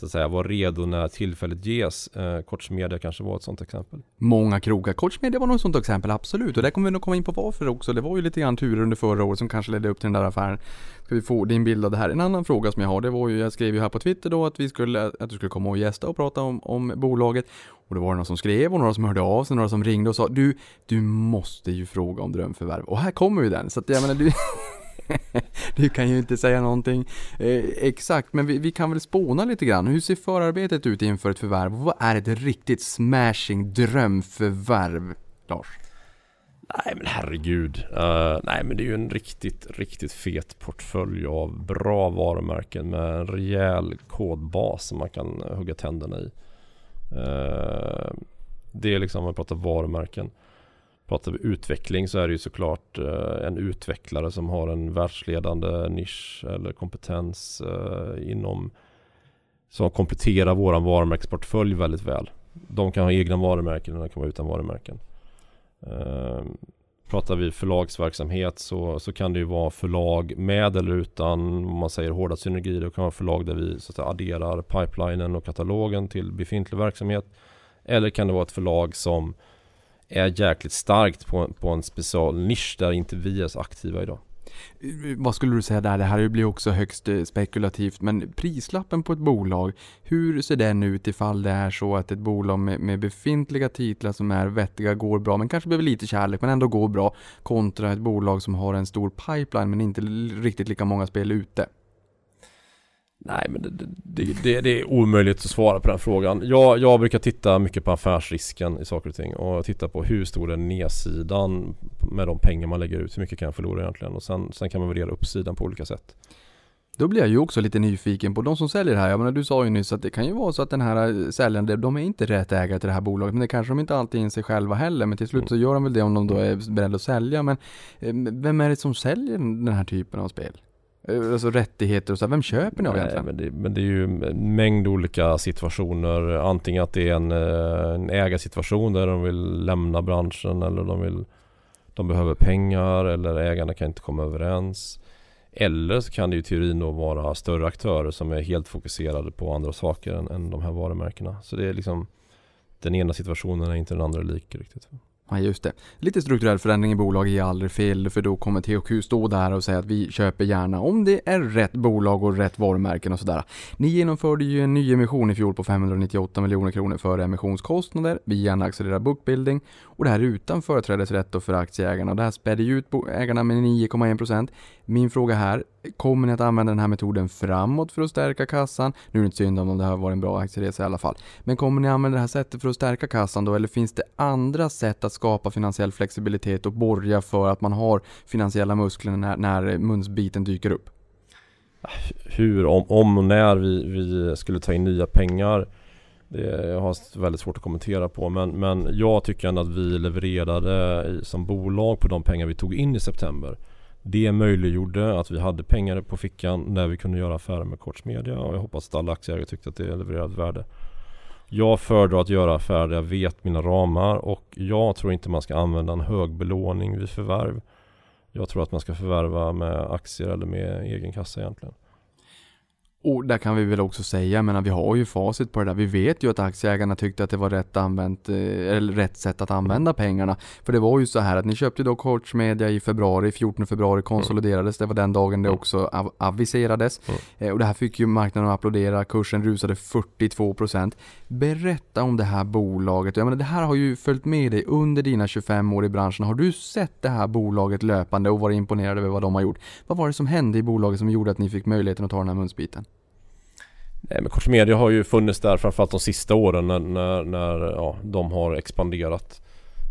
så att säga vara redo när tillfället ges. Eh, Kortsmedia kanske var ett sådant exempel. Många krogar. Kortsmedia var nog ett sånt exempel, absolut. Och där kommer vi nog komma in på varför också. Det var ju lite grann turer under förra året som kanske ledde upp till den där affären. Ska vi få din bild av det här? En annan fråga som jag har, det var ju, jag skrev ju här på Twitter då att vi skulle, att du skulle komma och gästa och prata om, om bolaget. Och det var några som skrev och några som hörde av sig, några som ringde och sa du, du måste ju fråga om drömförvärv. Och här kommer ju den. Så att jag menar, du, du kan ju inte säga någonting eh, exakt, men vi, vi kan väl spåna lite grann. Hur ser förarbetet ut inför ett förvärv? Vad är ett riktigt smashing drömförvärv, Lars? Nej men herregud. Uh, nej men det är ju en riktigt, riktigt fet portfölj av bra varumärken med en rejäl kodbas som man kan hugga tänderna i. Uh, det är liksom, om man pratar varumärken. Pratar vi utveckling så är det ju såklart eh, en utvecklare som har en världsledande nisch eller kompetens eh, inom som kompletterar våran varumärkesportfölj väldigt väl. De kan ha egna varumärken och de kan vara utan varumärken. Eh, pratar vi förlagsverksamhet så, så kan det ju vara förlag med eller utan, om man säger hårda synergier, det kan vara förlag där vi så att säga, adderar pipelinen och katalogen till befintlig verksamhet. Eller kan det vara ett förlag som är jäkligt starkt på, på en special nisch där inte vi är så aktiva idag. Vad skulle du säga där? Det här blir också högst eh, spekulativt, men prislappen på ett bolag, hur ser den ut ifall det är så att ett bolag med, med befintliga titlar som är vettiga går bra, men kanske behöver lite kärlek, men ändå går bra, kontra ett bolag som har en stor pipeline men inte riktigt lika många spel ute? Nej men det, det, det, det är omöjligt att svara på den frågan. Jag, jag brukar titta mycket på affärsrisken i saker och ting och titta på hur stor är nedsidan med de pengar man lägger ut. Hur mycket kan jag förlora egentligen? Och sen, sen kan man värdera uppsidan på olika sätt. Då blir jag ju också lite nyfiken på de som säljer här. Jag menar, du sa ju nyss att det kan ju vara så att den här eh, säljaren, de är inte rätt ägare till det här bolaget, men det kanske de inte alltid inser själva heller. Men till slut så gör de väl det om de då är beredda att sälja. Men eh, vem är det som säljer den här typen av spel? Eh, Alltså rättigheter och så, vem köper ni av egentligen? men, det, men det är ju en mängd olika situationer. Antingen att det är en, eh, en ägarsituation där de vill lämna branschen eller de vill De behöver pengar eller ägarna kan inte komma överens. Eller så kan det ju i teorin då vara större aktörer som är helt fokuserade på andra saker än, än de här varumärkena. Så det är liksom Den ena situationen är inte den andra lik riktigt. Ja, just det. Lite strukturell förändring i bolaget är aldrig fel, för då kommer THQ stå där och säga att vi köper gärna om det är rätt bolag och rätt varumärken och sådär. Ni genomförde ju en ny emission i fjol på 598 miljoner kronor före emissionskostnader via en accelererad bookbuilding och det här utan företrädesrätt då för aktieägarna. Det här spädde ju ut ägarna med 9,1%. Min fråga här, kommer ni att använda den här metoden framåt för att stärka kassan? Nu är det inte synd om det här var en bra aktieresa i alla fall. Men kommer ni använda det här sättet för att stärka kassan då eller finns det andra sätt att skapa finansiell flexibilitet och borga för att man har finansiella muskler när, när munsbiten dyker upp? Hur, om, om och när vi, vi skulle ta in nya pengar det jag har väldigt svårt att kommentera på men, men jag tycker ändå att vi levererade som bolag på de pengar vi tog in i september. Det möjliggjorde att vi hade pengar på fickan när vi kunde göra affärer med Koch Media och jag hoppas att alla aktieägare tyckte att det levererade värde. Jag föredrar att göra affärer där jag vet mina ramar och jag tror inte man ska använda en hög belåning vid förvärv. Jag tror att man ska förvärva med aktier eller med egen kassa egentligen. Och där kan vi väl också säga, jag menar vi har ju facit på det där. Vi vet ju att aktieägarna tyckte att det var rätt, använt, eh, eller rätt sätt att använda pengarna. För det var ju så här att ni köpte då Coach Media i februari, 14 februari konsoliderades. Det var den dagen det också av- aviserades. Mm. Eh, Och det här fick ju marknaden att applådera. Kursen rusade 42%. Berätta om det här bolaget. Jag menar det här har ju följt med dig under dina 25 år i branschen. Har du sett det här bolaget löpande och varit imponerad över vad de har gjort? Vad var det som hände i bolaget som gjorde att ni fick möjligheten att ta den här munsbiten? Eh, men Koch Media har ju funnits där framförallt de sista åren när, när, när ja, de har expanderat.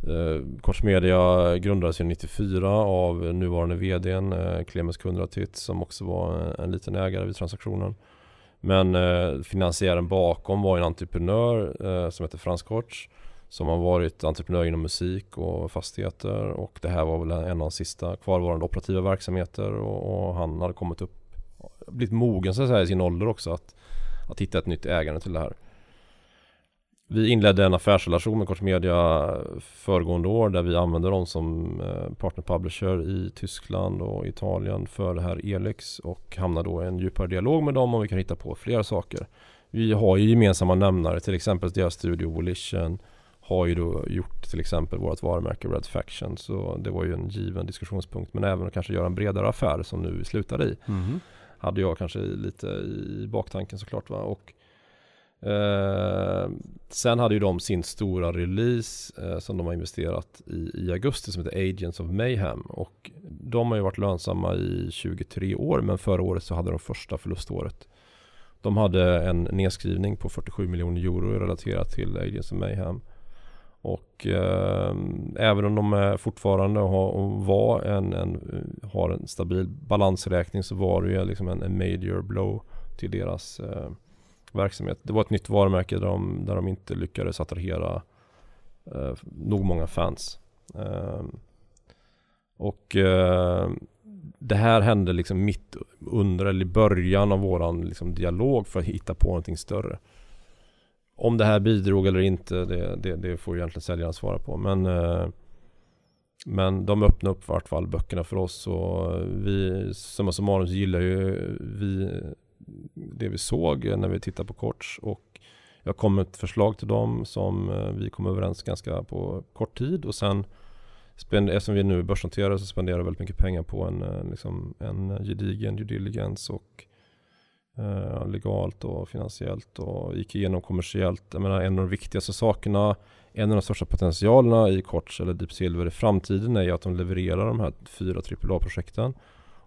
Eh, Koch Media grundades ju 94 av nuvarande VDn eh, Clemens Kundratit som också var en, en liten ägare vid transaktionen. Men eh, finansiären bakom var en entreprenör eh, som heter Frans Korts som har varit entreprenör inom musik och fastigheter och det här var väl en av de sista kvarvarande operativa verksamheter och, och han hade kommit upp blivit mogen så att säga i sin ålder också att, att hitta ett nytt ägande till det här. Vi inledde en affärsrelation med Kort Media föregående år där vi använde dem som eh, partner publisher i Tyskland och Italien för det här Elix och hamnade då i en djupare dialog med dem och vi kan hitta på fler saker. Vi har ju gemensamma nämnare, till exempel deras studio Volition har ju då gjort till exempel vårt varumärke Red Faction så det var ju en given diskussionspunkt men även att kanske göra en bredare affär som nu vi slutade i mm-hmm hade jag kanske lite i baktanken såklart. Va? Och, eh, sen hade ju de sin stora release eh, som de har investerat i, i augusti som heter Agents of Mayhem. Och de har ju varit lönsamma i 23 år men förra året så hade de första förluståret. De hade en nedskrivning på 47 miljoner euro relaterat till Agents of Mayhem. Och eh, även om de är fortfarande har, och var en, en, har en stabil balansräkning så var det ju liksom en, en major blow till deras eh, verksamhet. Det var ett nytt varumärke där de, där de inte lyckades attrahera eh, nog många fans. Eh, och eh, det här hände liksom mitt under eller i början av våran liksom, dialog för att hitta på någonting större. Om det här bidrog eller inte, det, det, det får egentligen säljaren svara på. Men, eh, men de öppnade upp i vart fall böckerna för oss och vi, summa summarum så gillar ju vi det vi såg när vi tittade på Korts och jag kom med ett förslag till dem som eh, vi kom överens ganska på kort tid och sen spend, eftersom vi nu är börsnoterade så spenderar vi väldigt mycket pengar på en, eh, liksom, en gedigen due diligence och eh, legalt och finansiellt och gick igenom kommersiellt. Jag menar en av de viktigaste sakerna, en av de största potentialerna i Korts eller Deep Silver i framtiden är ju att de levererar de här fyra AAA-projekten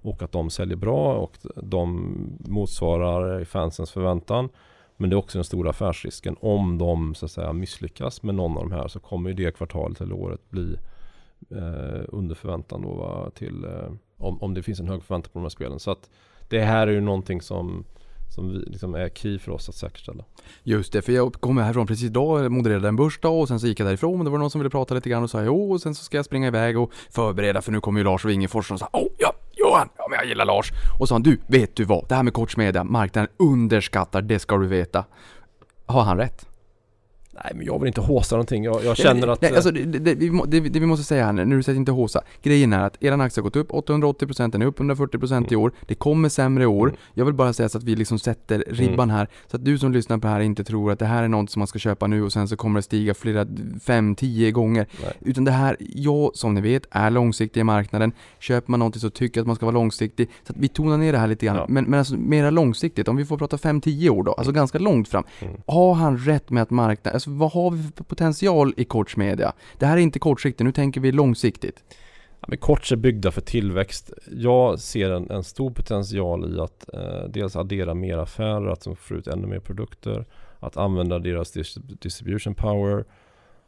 och att de säljer bra och de motsvarar fansens förväntan. Men det är också den stora affärsrisken. Om de så att säga misslyckas med någon av de här så kommer ju det kvartalet eller året bli eh, under förväntan då va, till eh, om, om det finns en hög förväntan på de här spelen. Så att det här är ju någonting som som vi, liksom är key för oss att säkerställa. Just det, för jag kom härifrån precis idag, modererade en börsdag och sen så gick jag därifrån och det var någon som ville prata lite grann och sa jo och sen så ska jag springa iväg och förbereda för nu kommer ju Lars Wingefors och sa åh ja, Johan, ja men jag gillar Lars. Och sa han du, vet du vad, det här med Koch marknaden underskattar, det ska du veta. Har han rätt? Nej men jag vill inte håsa någonting. Jag, jag känner att... Nej, eh, alltså, det, det, vi det, det vi måste säga här nu, när du säger inte håsa. Grejen är att eran aktie har gått upp 880%, den är upp 140% i år. Det kommer sämre år. Mm. Jag vill bara säga så att vi liksom sätter ribban här. Så att du som lyssnar på det här inte tror att det här är något som man ska köpa nu och sen så kommer det stiga flera, fem, tio gånger. Nej. Utan det här, jag som ni vet, är långsiktig i marknaden. Köper man någonting så tycker jag att man ska vara långsiktig. Så att vi tonar ner det här lite grann. Ja. Men, men alltså mera långsiktigt, om vi får prata 5-10 år då, alltså ganska långt fram. Mm. Har han rätt med att marknaden, alltså vad har vi för potential i coachmedia? Det här är inte kortsiktigt, nu tänker vi långsiktigt. Ja, men Kots är byggda för tillväxt. Jag ser en, en stor potential i att eh, dels addera mer affärer, att de får ut ännu mer produkter, att använda deras distribution power,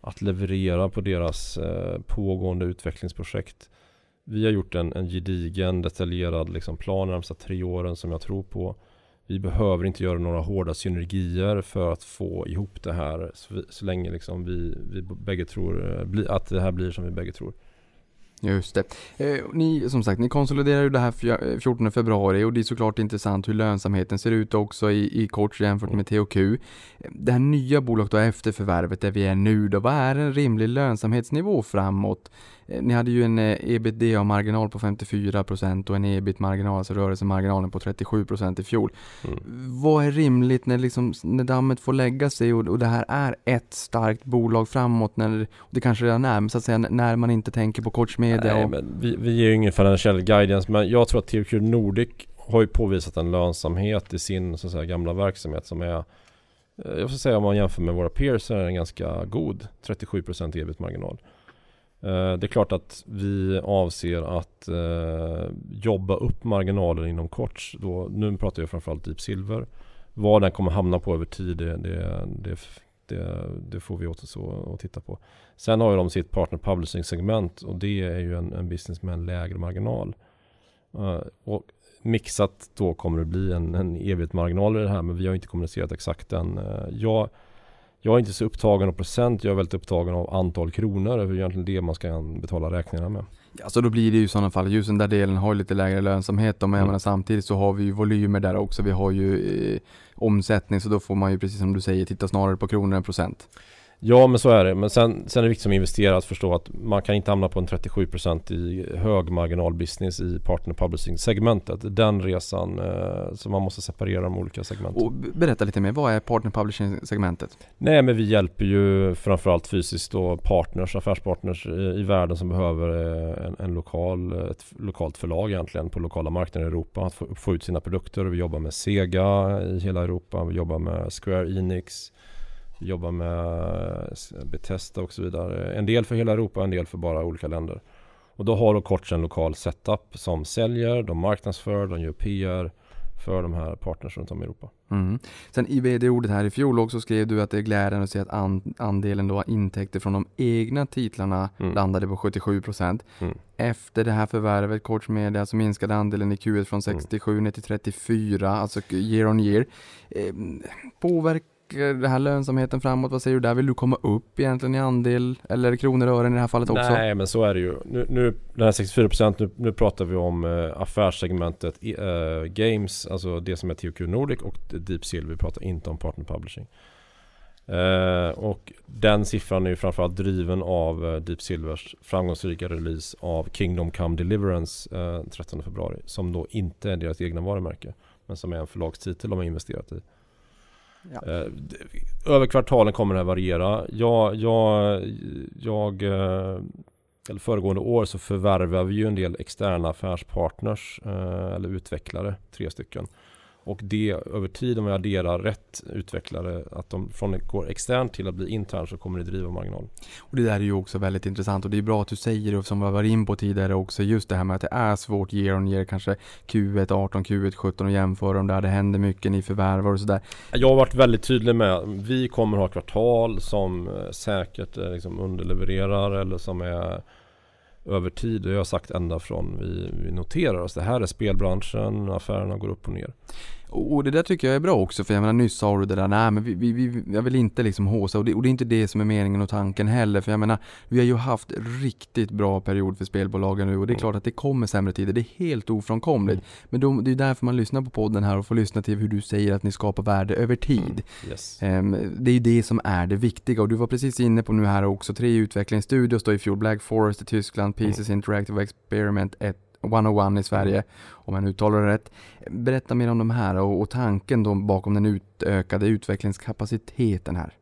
att leverera på deras eh, pågående utvecklingsprojekt. Vi har gjort en, en gedigen, detaljerad liksom, plan de närmsta tre åren som jag tror på. Vi behöver inte göra några hårda synergier för att få ihop det här så, vi, så länge liksom vi, vi bägge tror eh, att det här blir som vi bägge tror. Just det. Eh, ni, som sagt, ni konsoliderar ju det här fjö- eh, 14 februari och det är såklart intressant hur lönsamheten ser ut också i, i Koch jämfört med THQ. Det här nya bolaget då efter förvärvet där vi är nu då, vad är en rimlig lönsamhetsnivå framåt? Eh, Ni hade ju en eh, ebitda-marginal på 54% och en ebit-marginal, alltså rörelsemarginalen på 37% i fjol. Mm. Vad är rimligt när, liksom, när dammet får lägga sig och, och det här är ett starkt bolag framåt när det kanske redan är, men så att säga när man inte tänker på Koch Media Nej, och men vi, vi ger ju ingen financiell guidance men jag tror att THQ Nordic har ju påvisat en lönsamhet i sin så att säga, gamla verksamhet som är eh, Jag får säga om man jämför med våra peers så är den ganska god 37% ebit-marginal Eh, Det är klart att vi avser att eh, jobba upp marginalen inom kort. Då, nu pratar jag framförallt Deep Silver. Vad den kommer hamna på över tid det, det, det, det, det får vi återstå att titta på. Sen har ju de sitt partner publishing segment och det är ju en, en business med en lägre marginal. Uh, och mixat då kommer det bli en, en ebit-marginal i det här men vi har inte kommunicerat exakt den. Uh, eh, jag, jag är inte så upptagen av procent, jag är väldigt upptagen av antal kronor. Det är egentligen det man ska betala räkningarna med. Alltså då blir det ju i sådana fall, just den där delen har ju lite lägre lönsamhet då, men Mm. samtidigt så har vi ju volymer där också. Vi har ju eh, omsättning så då får man ju precis som du säger titta snarare på kronor än procent. Ja men så är det. Men sen, sen är det viktigt som investerare att förstå att man kan inte hamna på en 37% i hög marginal business i partner publishing segmentet. Den resan, eh, så man måste separera de olika segmenten. Och berätta lite mer, vad är partner publishing segmentet? Nej men vi hjälper ju framförallt fysiskt då partners, affärspartners i, i världen som behöver eh, en, en lokal, ett f- lokalt förlag egentligen på lokala marknader i Europa att få, få ut sina produkter. Vi jobbar med Sega i hela Europa, vi jobbar med Square Enix, jobbar med Bethesda och så vidare. En del för hela Europa, en del för bara olika länder. Och då har då Koch en lokal setup som säljer, de marknadsför, de gör PR för de här partners runt om i Europa. Mm. Sen i vd-ordet här i fjol också skrev du att det är glädjande att se att an- andelen då intäkter från de egna titlarna Mm. landade på 77%. Mm. Efter det här förvärvet, Koch Media, så minskade andelen i Q1 från Mm. 67 ner till 34, alltså year on year. Eh, påverkar Eh, det här lönsamheten framåt? Vad säger du där? Vill du komma upp egentligen i andel eller kronor och ören i det här fallet också? Nej men så är det ju. Nu, nu den här 64% nu, nu pratar vi om eh, affärssegmentet eh, Games, alltså det som är THQ Nordic och Deep Silver. Vi pratar inte om partner publishing. Eh, och den siffran är ju framförallt driven av eh, Deep Silvers framgångsrika release av Kingdom Come Deliverance eh, 13 februari. Som då inte är deras egna varumärke. Men som är en förlagstitel de har investerat i. Ja. Eh, Över kvartalen kommer det här variera. Jag, jag, jag eh, eller föregående år så förvärvade vi ju en del externa affärspartners eh, eller utvecklare, tre stycken. Och det över tid om vi adderar rätt utvecklare, att de från att gå externt till att bli intern så kommer det driva marginal. Och det där är ju också väldigt intressant och det är bra att du säger det som vi varit in på tidigare också just det här med att det är svårt year on year kanske Q1 18, Q1 17 och jämföra dem där det händer mycket, ni förvärvar och sådär. Jag har varit väldigt tydlig med att vi kommer ha kvartal som eh, säkert eh, liksom underlevererar eller som är över tid. Det har jag sagt ända från vi, vi noterar oss. Det här är spelbranschen, affärerna går upp och ner. Och det där tycker jag är bra också, för jag menar nyss sa du det där, nej men vi, vi, vi, jag vill inte liksom håsa, och det, och det är inte det som är meningen och tanken heller, för jag menar, vi har ju haft riktigt bra period för spelbolagen nu och det är Mm. klart att det kommer sämre tider, det är helt ofrånkomligt. Mm. Men då, det är därför man lyssnar på podden här och får lyssna till hur du säger att ni skapar värde över tid. Yes. Ehm, Det är ju det som är det viktiga och du var precis inne på nu här också, tre utvecklingsstudios då i fjol, Black Forest i Tyskland, Pieces Interactive Experiment 1 101 i Sverige, om jag nu uttalar det rätt. Berätta mer om de här och, och tanken då bakom den utökade utvecklingskapaciteten här.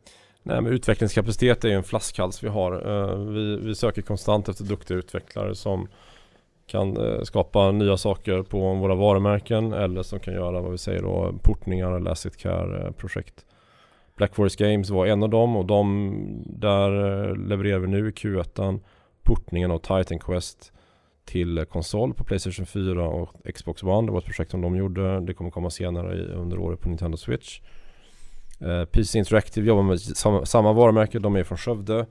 Nej men utvecklingskapacitet är ju en flaskhals vi har. Eh, vi, vi söker konstant efter duktiga utvecklare som kan eh, skapa nya saker på våra varumärken eller som kan göra vad vi säger då portningar eller asset Care-projekt. Eh, Black Forest Games var en av dem och de där levererar vi nu i Q1 portningen av Titan Quest till konsol på Playstation 4 och Xbox One. Det var ett projekt som de gjorde. Det kommer komma senare under året på Nintendo Switch. Eh, PC Interactive jobbar med samma, samma varumärke, de är från Skövde.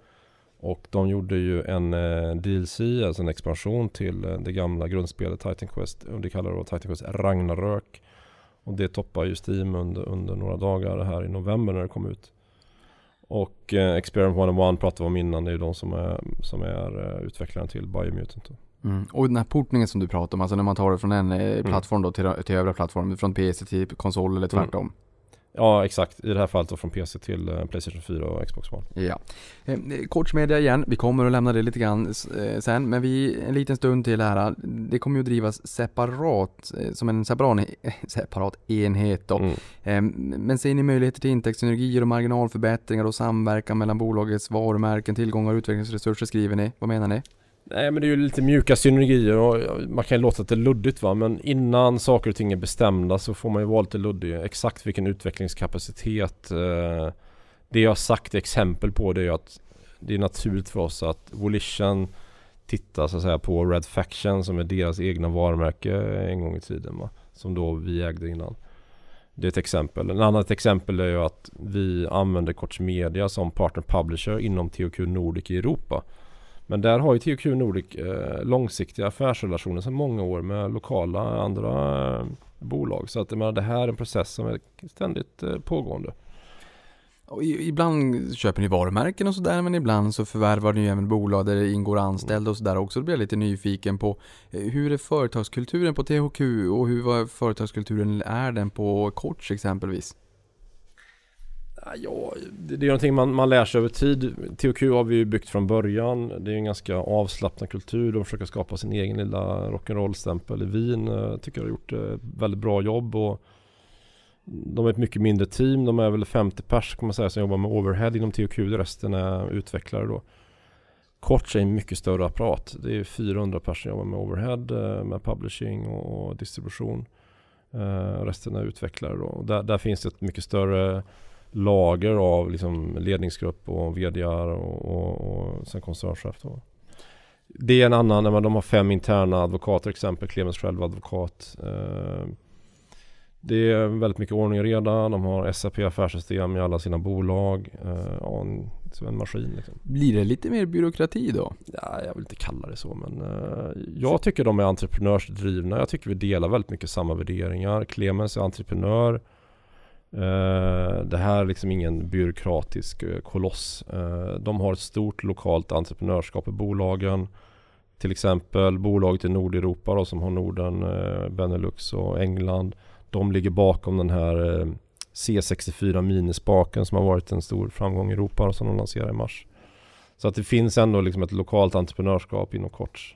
Och de gjorde ju en eh, DLC, alltså en expansion till eh, det gamla grundspelet Titan Quest. Och det kallar då Titan Quest Ragnarök. Och det toppar ju Steam under, under några dagar här i november när det kom ut. Och eh, Experiment 101 pratade vi om innan, det är ju de som är, som är eh, utvecklaren till Biomutant. Mm. Och den här portningen som du pratar om, alltså när man tar det från en eh, Mm. plattform då till, till övriga plattformar, från PC till konsol eller tvärtom. Ja exakt, i det här fallet då från PC till eh, Playstation 4 och Xbox One. Ja. Eh, Coachmedia igen, vi kommer att lämna det lite grann eh, sen, men vi, en liten stund till här. Det kommer ju att drivas separat, eh, som en separat, eh, separat enhet då. Mm. Eh, Men ser ni möjligheter till intäktssynergier och marginalförbättringar och samverkan mellan bolagets varumärken, tillgångar och utvecklingsresurser skriver ni? Vad menar ni? Nej men det är ju lite mjuka synergier och man kan ju låta det luddigt va men innan saker och ting är bestämda så får man ju vara lite luddig. Exakt vilken utvecklingskapacitet eh, Det jag har sagt exempel på det är ju att Det är naturligt för oss att Volition Tittar så att säga på Red Faction som är deras egna varumärke en gång i tiden va Som då vi ägde innan Det är ett exempel. En annat exempel är ju att vi använder Koch Media som partner publisher inom THQ Nordic i Europa men där har ju THQ Nordic eh, långsiktiga affärsrelationer sedan många år med lokala andra eh, bolag. Så att jag menar, det här är en process som är ständigt eh, pågående. Och ibland köper ni varumärken och sådär, men ibland så förvärvar ni ju även bolag där det ingår anställda och sådär också. Då blir jag lite nyfiken på eh, hur är företagskulturen på THQ och hur var företagskulturen är den på Coach exempelvis? Ah, ja, det, är någonting man, man lär sig över tid. THQ har vi ju byggt från början. Det är en ganska avslappnad kultur. De försöker skapa sin egen lilla rock'n'roll-stämpel i Wien. Eh, tycker jag har gjort ett väldigt bra jobb. Och de är ett mycket mindre team. De är väl 50 pers kan man säga som jobbar med overhead inom THQ. Resten är utvecklare då. Kort är en mycket större apparat. Det är 400 pers som jobbar med overhead, eh, med publishing och distribution. Resten är utvecklare då. Där, där finns det ett mycket större lager av liksom ledningsgrupp och VDR och, och, och sen koncernchef då. Det är en annan, när man, de har fem interna advokater exempel, Clemens själv advokat. Eh, det är väldigt mycket ordning och reda, de har SAP affärssystem i alla sina bolag. Eh, ja, en, som en maskin liksom. Blir det lite mer byråkrati då? Ja, jag vill inte kalla det så men eh, jag tycker de är entreprenörsdrivna. Jag tycker vi delar väldigt mycket samma värderingar. Clemens är entreprenör. Eh, det här är liksom ingen byråkratisk eh, koloss. Eh, de har ett stort lokalt entreprenörskap i bolagen. Till exempel bolaget i Nordeuropa då, som har Norden, Benelux och England. De ligger bakom den här C64 minispaken som har varit en stor framgång i Europa och som de lanserade i mars. Så att det finns ändå liksom ett lokalt entreprenörskap inom kort.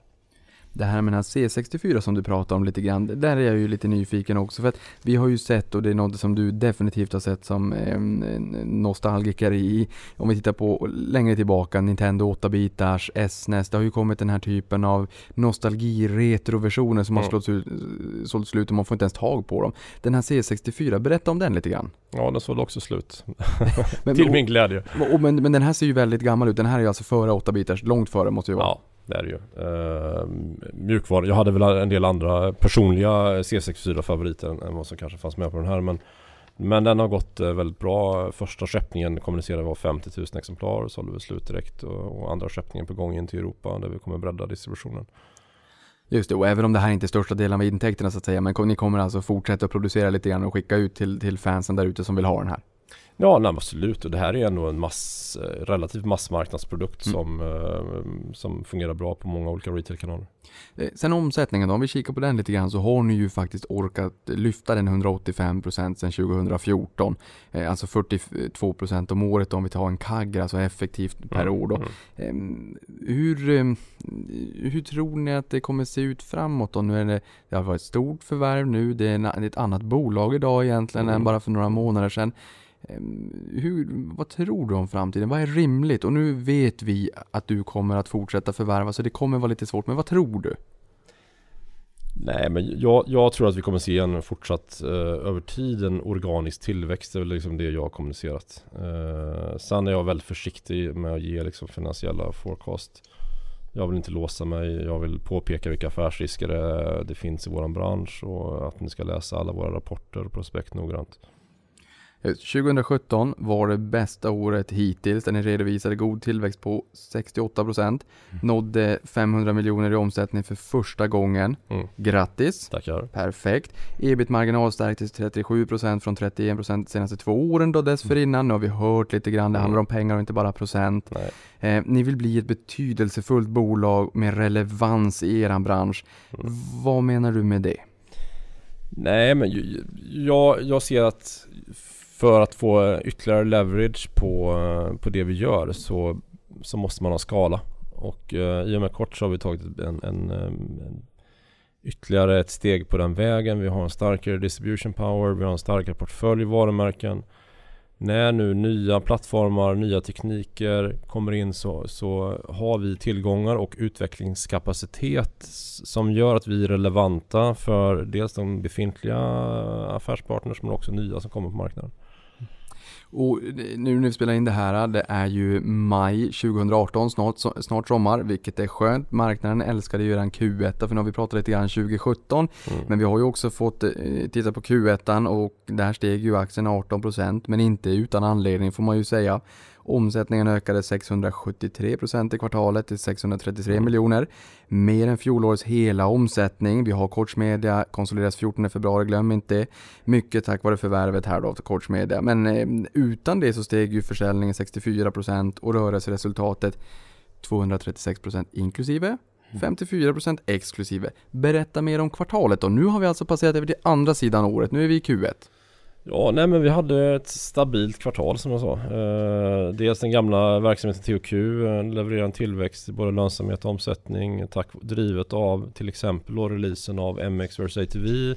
Det här med den här C64 som du pratar om lite grann, där är jag ju lite nyfiken också för att vi har ju sett och det är något som du definitivt har sett som eh, nostalgiker i, om vi tittar på längre tillbaka, Nintendo 8-bitars, SNES, det har ju kommit den här typen av nostalgi-retroversioner som har Mm. slått ut, sålt slut och man får inte ens tag på dem. Den här C64, berätta om den lite grann. Ja, den sålde också slut. Men, Till min glädje. och, och, men, men den här ser ju väldigt gammal ut, den här är ju alltså före 8-bitars, långt före måste ju vara. Ja, det är det ju. Uh, mjukvara. Jag hade väl en del andra personliga C64-favoriter än- än vad som kanske fanns med på den här. Men, men den har gått eh, väldigt bra. Första skeppningen kommunicerade var 50 000 exemplar och sålde väl slut direkt. Och, och andra skeppningen på gång in till Europa där vi kommer bredda distributionen. Just det, och även om det här inte är största delen av intäkterna så att säga, men ni kommer alltså fortsätta att producera lite grann och skicka ut till, till fansen där ute som vill ha den här? Ja, nej, absolut. Och det här är ändå en mass, eh, relativt massmarknadsprodukt Mm. som, eh, som fungerar bra på många olika retailkanaler. Eh, Sen omsättningen då, om vi kikar på den lite grann så har ni ju faktiskt orkat lyfta den 185% sedan 2014. Eh, Alltså 42% om året om vi tar en kagg, alltså effektivt per Mm, år då. mm. Ehm, Hur, ehm, hur tror ni att det kommer se ut framåt då? Nu är det, det har varit ett stort förvärv nu, det är, en, det är ett annat bolag idag egentligen än Mm. bara för några månader sedan. Ehm, hur, vad tror du om framtiden? Vad är rimligt? Och nu vet vi att du kommer att fortsätta förvärva så det kommer vara lite svårt, men vad tror du? Nej men jag, jag tror att vi kommer se en fortsatt eh, över tiden organisk tillväxt. Det är väl liksom det jag har kommunicerat. Eh, sen är jag väldigt försiktig med att ge liksom finansiella forecast. Jag vill inte låsa mig. Jag vill påpeka vilka affärsrisker det, det finns i vår bransch och att ni ska läsa alla våra rapporter och prospekt noggrant. Eh, 2017 var det bästa året hittills där ni redovisade god tillväxt på 68%. Nådde 500 miljoner i omsättning för första gången. Mm. Grattis! Tackar. Perfekt. Ebit-marginal stärktes till 37% från 31% de senaste två åren då dessförinnan. Nu har vi hört lite grann, det Mm. handlar om pengar och inte bara procent. Eh, ni vill bli ett betydelsefullt bolag med relevans i eran bransch. Mm. Vad menar du med det? Nej men jag, jag ser att för att få ytterligare leverage på, eh, på det vi gör så, så måste man ha skala. Och eh, i och med kort så har vi tagit en, en, eh, en ytterligare ett steg på den vägen. Vi har en starkare distribution power, vi har en starkare portfölj varumärken. När nu nya plattformar, nya tekniker kommer in så, så har vi tillgångar och utvecklingskapacitet som gör att vi är relevanta för dels de befintliga affärspartners men också nya som kommer på marknaden. Och nu när vi spelar in det här, det är ju maj 2018, snart, snart sommar, vilket är skönt. Marknaden älskade ju redan Q1, för nu har vi pratat lite grann 2017. Mm. Men vi har ju också fått eh, titta på Q1 och där steg ju aktien 18% men inte utan anledning får man ju säga. Omsättningen ökade 673% i kvartalet till 633 Mm. miljoner. Mer än fjolårets hela omsättning. Vi har Koch Media, konsolideras 14 februari, glöm inte. Mycket tack vare förvärvet här då av Koch Media. Men eh, utan det så steg ju försäljningen 64% och rörelseresultatet 236% inklusive 54% exklusive. Berätta mer om kvartalet då. Nu har vi alltså passerat över till andra sidan året. Nu är vi i Q1. Ja, nej men vi hade ett stabilt kvartal som jag sa. Eh, dels den gamla verksamheten THQ eh, levererar en tillväxt i både lönsamhet och omsättning tack, drivet av till exempel då releasen av MX vs ATV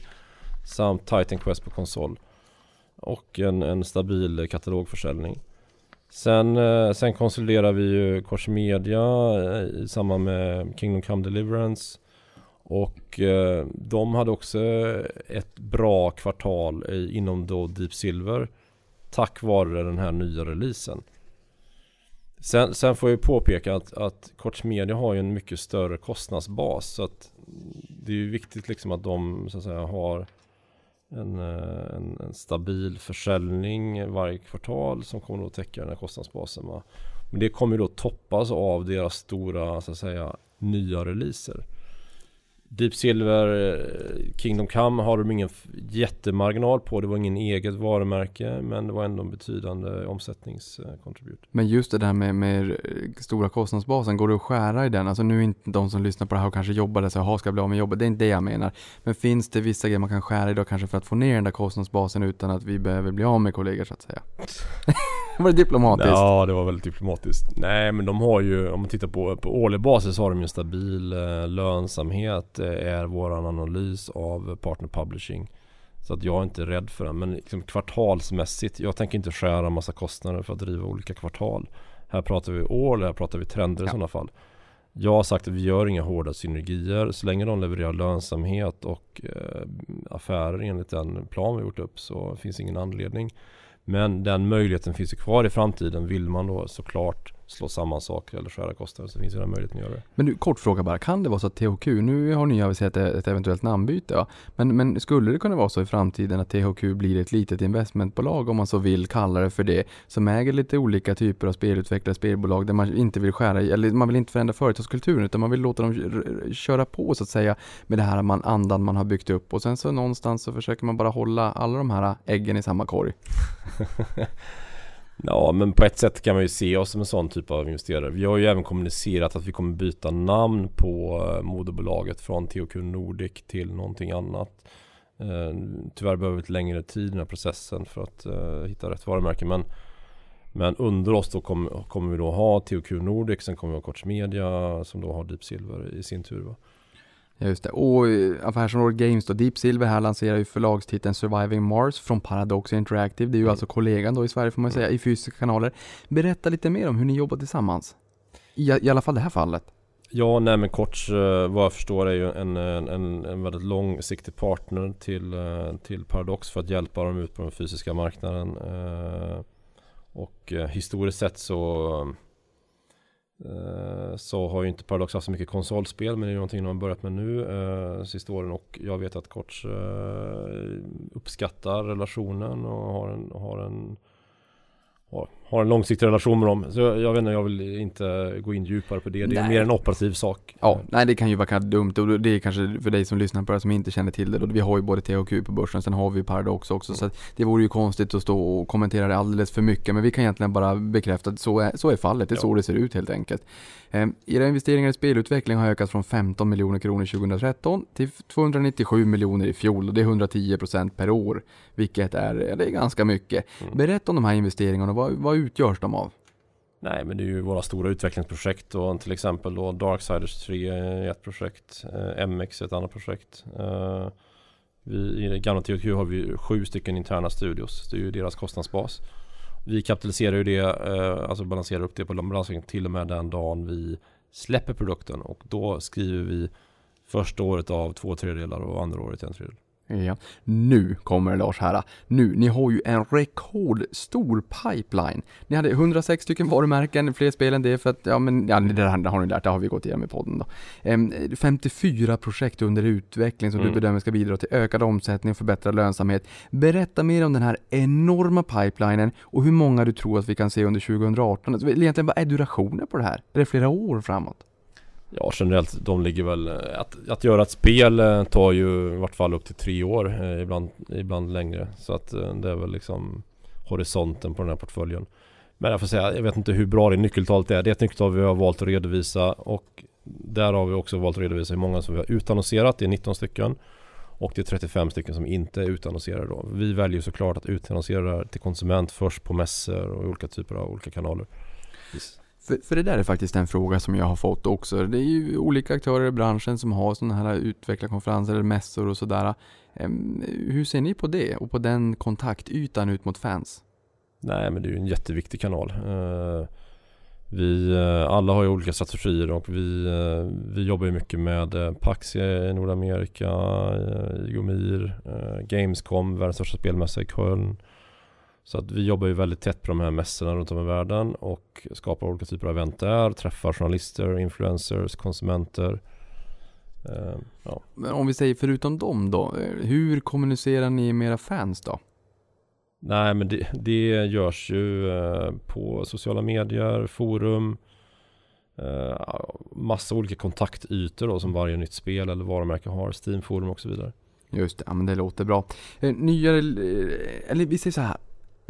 samt Titan Quest på konsol. Och en, en stabil katalogförsäljning. Sen, eh, sen konsoliderar vi ju Koch Media eh, i samband med Kingdom Come Deliverance. Och eh, de hade också ett bra kvartal i, inom då Deep Silver tack vare den här nya releasen. Sen, sen får jag ju påpeka att, att Koch Media har ju en mycket större kostnadsbas så att det är ju viktigt liksom att de så att säga har en, eh, en, en stabil försäljning varje kvartal som kommer att täcka den här kostnadsbasen. Va? Men det kommer ju då toppas av deras stora så att säga nya releaser. Deep Silver eh, Kingdom Come har de ingen jättemarginal på. Det var ingen eget varumärke men det var ändå en betydande omsättningskontribut. Men just det där med, med eh, stora kostnadsbasen, går det att skära i den? Alltså nu är inte de som lyssnar på det här och kanske jobbar där så jaha, ska jag bli av med jobbet? Det är inte det jag menar. Men finns det vissa grejer man kan skära i då kanske för att få ner den där kostnadsbasen utan att vi behöver bli av med kollegor så att säga? var det diplomatiskt? Ja det var väldigt diplomatiskt. Nej men de har ju, om man tittar på, på årlig basis har de ju stabil eh, lönsamhet eh, är våran analys av partner publishing. Så att jag är inte rädd för den. Men liksom kvartalsmässigt, jag tänker inte skära massa kostnader för att driva olika kvartal. Här pratar vi år, här pratar vi trender i Ja. sådana fall. Jag har sagt att vi gör inga hårda synergier. Så länge de levererar lönsamhet och eh, affärer enligt den plan vi gjort upp så finns ingen anledning. Men den möjligheten finns ju kvar i framtiden. Vill man då såklart slå samman saker eller skära kostnader så finns det den möjligheten att göra det. Men du, kort fråga bara. Kan det vara så att THQ, nu har ni aviserat ett, ett eventuellt namnbyte ja. Men, men skulle det kunna vara så i framtiden att THQ blir ett litet investmentbolag om man så vill kalla det för det. Som äger lite olika typer av spelutvecklare, spelbolag där man inte vill skära eller man vill inte förändra företagskulturen utan man vill låta dem köra på så att säga med det här man, andan man har byggt upp och sen så någonstans så försöker man bara hålla alla de här äggen i samma korg. Ja men på ett sätt kan man ju se oss som en sån typ av investerare. Vi har ju även kommunicerat att vi kommer byta namn på eh, moderbolaget från THQ Nordic till någonting annat. Eh, tyvärr behöver vi lite längre tid i den här processen för att eh, hitta rätt varumärke. Men, men under oss då kommer, kommer vi då ha THQ Nordic, sen kommer vi ha Koch Media som då har Deep Silver i sin tur. Va? Ja, just det. Och eh, affärsområdet Games då, Deep Silver här lanserar ju förlagstiteln Surviving Mars från Paradox Interactive. Det är ju Mm. alltså kollegan då i Sverige får man säga, i fysiska kanaler. Berätta lite mer om hur ni jobbar tillsammans. I, I alla fall det här fallet. Ja, nej men Koch eh, vad jag förstår är ju en, en, en, väldigt långsiktig partner till, eh, till Paradox för att hjälpa dem ut på den fysiska marknaden. Och historiskt sett så Eh, så har ju inte Paradox haft så mycket konsolspel men det är någonting de har börjat med nu eh, sista åren. Och jag vet att Korts eh, uppskattar relationen och har en, har en har, har en långsiktig relation med dem. Så jag, jag vet inte, jag vill inte gå in djupare på det. Det är Nej. mer en operativ sak. Ja, nej det kan ju vara kanske dumt och det är kanske för dig som lyssnar på det som inte känner till det då. Vi har ju både THQ på börsen, sen har vi Paradox också så att det vore ju konstigt att stå och kommentera det alldeles för mycket men vi kan egentligen bara bekräfta att så är, så är fallet, det är Ja. så det ser ut helt enkelt. Eh, era investeringar i spelutveckling har ökat från 15 miljoner kronor 2013 till 297 miljoner i fjol och det är 110% per år, vilket är, det är ganska mycket. Mm. Berätta om de här investeringarna, vad, vad utgörs de av? Nej men det är ju våra stora utvecklingsprojekt och till exempel då Darksiders 3 är ett projekt. Eh, MX är ett annat projekt. Eh, vi, I det gamla THQ har vi sju stycken interna studios. Det är ju deras kostnadsbas. Vi kapitaliserar ju det, eh, alltså balanserar upp det på balansräkningen till och med den dagen vi släpper produkten och då skriver vi första året av två tredjedelar och andra året en tredjedel. Ja, nu kommer det Lars här. Nu, ni har ju en rekordstor pipeline. Ni hade 106 stycken varumärken, fler spel än det för att, ja men, ja det där har ni lärt, det har vi gått igenom i podden då. Ehm, 54 projekt under utveckling som du Mm. bedömer ska bidra till ökad omsättning och förbättrad lönsamhet. Berätta mer om den här enorma pipelinen och hur många du tror att vi kan se under 2018. Alltså, Egentligen, vad är durationen på det här? Är det flera år framåt? Ja generellt, de ligger väl... Eh, att, att göra ett spel eh, tar ju i vart fall upp till tre år, eh, ibland, ibland längre. Så att eh, det är väl liksom horisonten på den här portföljen. Men jag får säga, jag vet inte hur bra det nyckeltalet är. Det är ett nyckeltal vi har valt att redovisa och där har vi också valt att redovisa hur många som vi har utannonserat. Det är 19 stycken. Och det är 35 stycken som inte är utannonserade då. Vi väljer såklart att utannonsera det här till konsument först på mässor och i olika typer av olika kanaler. Yes. För, för det där är faktiskt en fråga som jag har fått också. Det är ju olika aktörer i branschen som har sådana här utvecklarkonferenser eller mässor och sådär. Hur ser ni på det och på den kontaktytan ut mot fans? Nej men det är ju en jätteviktig kanal. Eh, vi eh, alla har ju olika strategier och vi, eh, vi jobbar ju mycket med eh, Pax i Nordamerika, eh, Igomir, Gamescom, världens största spelmässa i Köln. Så att vi jobbar ju väldigt tätt på de här mässorna runt om i världen och skapar olika typer av event där, träffar journalister, influencers, konsumenter. Eh, Ja. Men om vi säger förutom dem då, hur kommunicerar ni med era fans då? Nej men det, det görs ju eh, på sociala medier, forum eh, Massa olika kontaktytor då som varje nytt spel eller varumärke har, Steam-forum och så vidare Just det, ja, men det låter bra. Eh, Nyare, eller vi säger så här.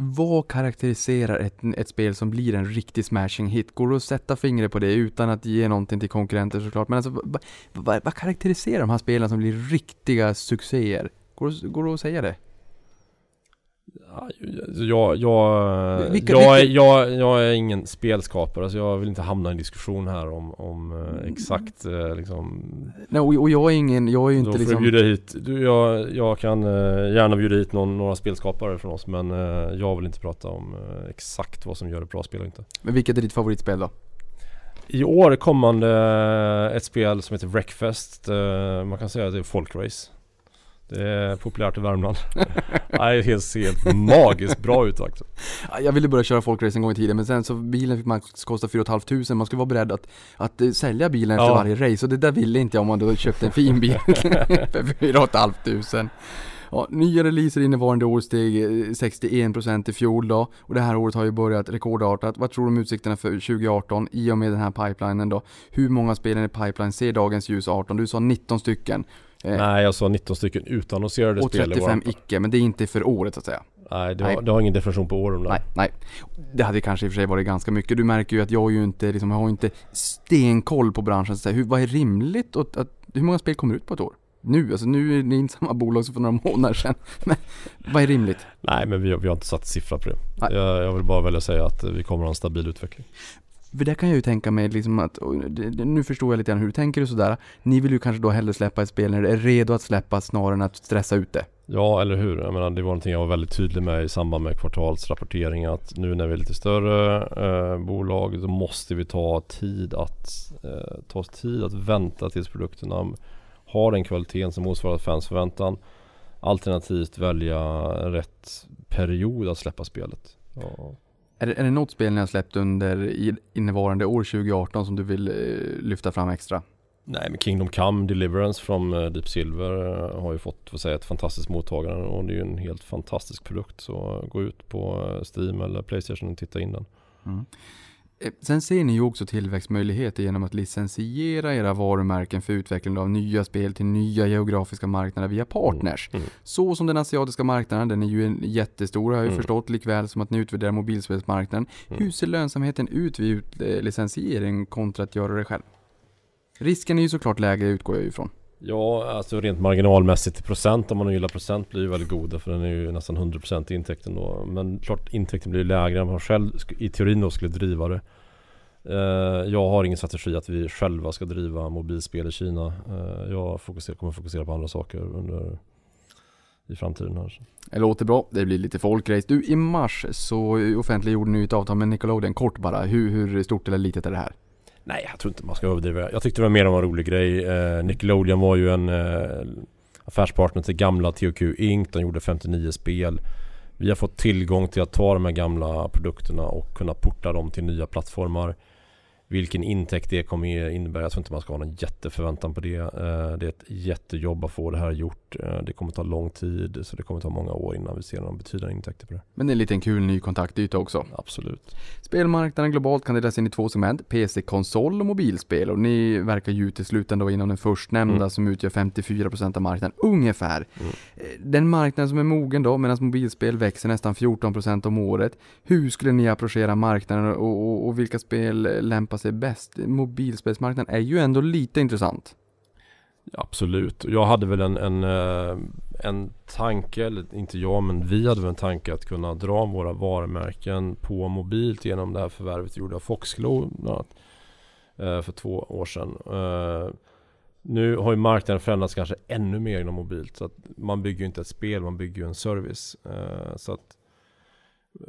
Vad karaktäriserar ett, ett spel som blir en riktig smashing hit? Går det att sätta fingret på det utan att ge någonting till konkurrenter såklart? Men alltså, vad, vad, vad karaktäriserar de här spelen som blir riktiga succéer? Går går det att säga det? Ja, jag, jag, Vilka- jag, är, vilka- jag, jag är ingen spelskapare så jag vill inte hamna i en diskussion här om, om eh, exakt eh, liksom Nej, och, och jag är ingen, jag är ju Då inte får liksom... bjuda hit, du, jag, jag kan eh, gärna bjuda hit någon, några spelskapare från oss men jag vill inte prata om exakt vad som gör ett bra spel och inte Men vilket är ditt favoritspel då? I år kommande ett spel som heter Wreckfest. Man kan säga att det är folkrace. Det är populärt i Värmland. Nej, helt, helt magiskt bra ut. Ja, Jag ville börja köra folkrace en gång i tiden men sen så bilen fick max kosta 4 500 Man skulle vara beredd att, att eh, sälja bilen efter Ja. varje race och det där ville inte jag om man då köpte en fin bil för 4 500 Ja, nya releaser innevarande år steg eh, 61% i fjol då och det här året har ju börjat rekordartat. Vad tror du om utsikterna för 2018 i och med den här pipelinen då? Hur många spelen i pipeline ser dagens ljus 18? Du sa 19 stycken. Eh, Nej, jag sa 19 stycken utannonserade och spel i 35 våra- icke, men det är inte för året så att säga. Nej, det har, det har ingen definition på åren där. Nej, nej. Det hade kanske i och för sig varit ganska mycket. Du märker ju att jag ju inte, liksom, jag har inte stenkoll på branschen. Så att säga. hur, vad är rimligt och att, hur många spel kommer ut på ett år? Nu, alltså nu är det inte samma bolag som för några månader sedan. Men vad är rimligt? Nej, men vi, har- vi har inte satt siffra på det. Jag, jag vill bara välja säga att vi kommer att ha en stabil utveckling. För det kan jag ju tänka mig liksom att, nu förstår jag lite grann hur du tänker och sådär. Ni vill ju kanske då hellre släppa ett spel när det är redo att släppas snarare än att stressa ut det. Ja, eller hur? Jag menar, det var någonting jag var väldigt tydlig med i samband med kvartalsrapportering att nu när vi är lite större eh, bolag då måste vi ta tid att eh, ta oss tid att vänta tills produkterna har den kvaliteten som motsvarar fans förväntan. Alternativt välja rätt period att släppa spelet. Ja. Är det, är det något spel ni har släppt under innevarande år 2018 som du vill eh, lyfta fram extra? Nej men Kingdom Come Deliverance från eh, Deep Silver eh, har ju fått får säga, ett fantastiskt mottagande och det är ju en helt fantastisk produkt. Så gå ut på Steam eller Playstation och titta in den. Mm. Eh, Sen ser ni ju också tillväxtmöjligheter genom att licensiera era varumärken för utveckling av nya spel till nya geografiska marknader via partners. Mm. Så som den asiatiska marknaden, den är ju en jättestor har jag ju Mm. förstått, likväl som att ni utvärderar mobilspelsmarknaden. Mm. Hur ser lönsamheten ut vid eh, licensiering kontra att göra det själv? Risken är ju såklart lägre utgår jag ifrån. Ja, alltså rent marginalmässigt i procent om man nu gillar procent blir ju väldigt goda för den är ju nästan 100% i intäkten då. Men klart intäkten blir lägre än vad man själv i teorin då skulle driva det. Eh, jag har ingen strategi att vi själva ska driva mobilspel i Kina. Eh, jag fokuserar, kommer fokusera på andra saker under i framtiden här. Det låter bra, det blir lite folkrace. Du, i mars så offentliggjorde ni ett avtal med Nickelodeon, kort bara. Hur, hur stort eller litet är det här? Nej, jag tror inte man ska överdriva. Jag tyckte det var mer av en rolig grej. Eh, Nickelodeon var ju en eh, affärspartner till gamla THQ Inc. De gjorde 59 spel. Vi har fått tillgång till att ta de här gamla produkterna och kunna porta dem till nya plattformar. Vilken intäkt det kommer innebära. Jag tror inte man ska ha någon jätteförväntan på det. Eh, det är ett jättejobb att få det här gjort. Eh, det kommer ta lång tid så det kommer ta många år innan vi ser någon betydande intäkter på det. Men det är en liten kul ny kontaktyta också. Absolut. Spelmarknaden globalt kan delas in i två segment, PC, konsol och mobilspel. Och ni verkar ju uteslutande vara inom den förstnämnda Mm. som utgör 54% av marknaden, ungefär. Mm. Eh, Den marknaden som är mogen då, medan mobilspel växer nästan 14% om året. Hur skulle ni approchera marknaden och, och, och vilka spel lämpar sig bäst? Mobilspelsmarknaden är ju ändå lite intressant. Absolut. Jag hade väl en, en, eh, en tanke, eller inte jag men vi hade väl en tanke att kunna dra våra varumärken på mobilt genom det här förvärvet vi gjorde av Foxglow bland annat, eh, för två år sedan. Eh, nu har ju marknaden förändrats kanske ännu mer inom mobilt. Så att man bygger ju inte ett spel, man bygger ju en service. Så att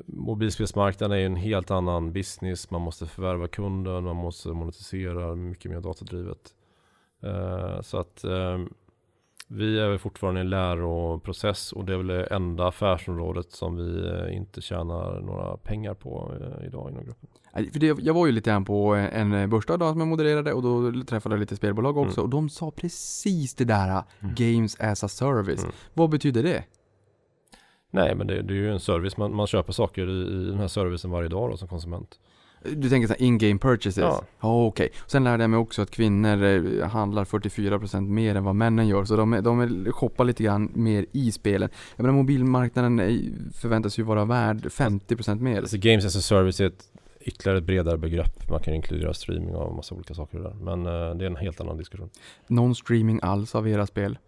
mobilspelsmarknaden är en helt annan business. Man måste förvärva kunden, man måste monetisera mycket mer datadrivet. Eh, Så att eh, vi är väl fortfarande i en läroprocess och det är väl det enda affärsområdet som vi eh, inte tjänar några pengar på eh, idag inom gruppen. För det, jag var ju lite grann på en börsdag idag som jag modererade och då träffade jag lite spelbolag också Mm. och de sa precis det där, Mm. Games as a service. Mm. Vad betyder det? Nej men det, det är ju en service, man, man köper saker i, i den här servicen varje dag då, som konsument. Du tänker så här in-game purchases? Ja. Ja, okej. Sen lärde jag mig också att kvinnor eh, handlar 44% mer än vad männen gör, så de, de shoppar lite grann mer i spelen. Jag menar mobilmarknaden är- förväntas ju vara värd 50% mer. Alltså Games as a service är ett ytterligare ett bredare begrepp. Man kan inkludera streaming och massa olika saker där. Men eh, det är en helt annan diskussion. Någon streaming alls av era spel?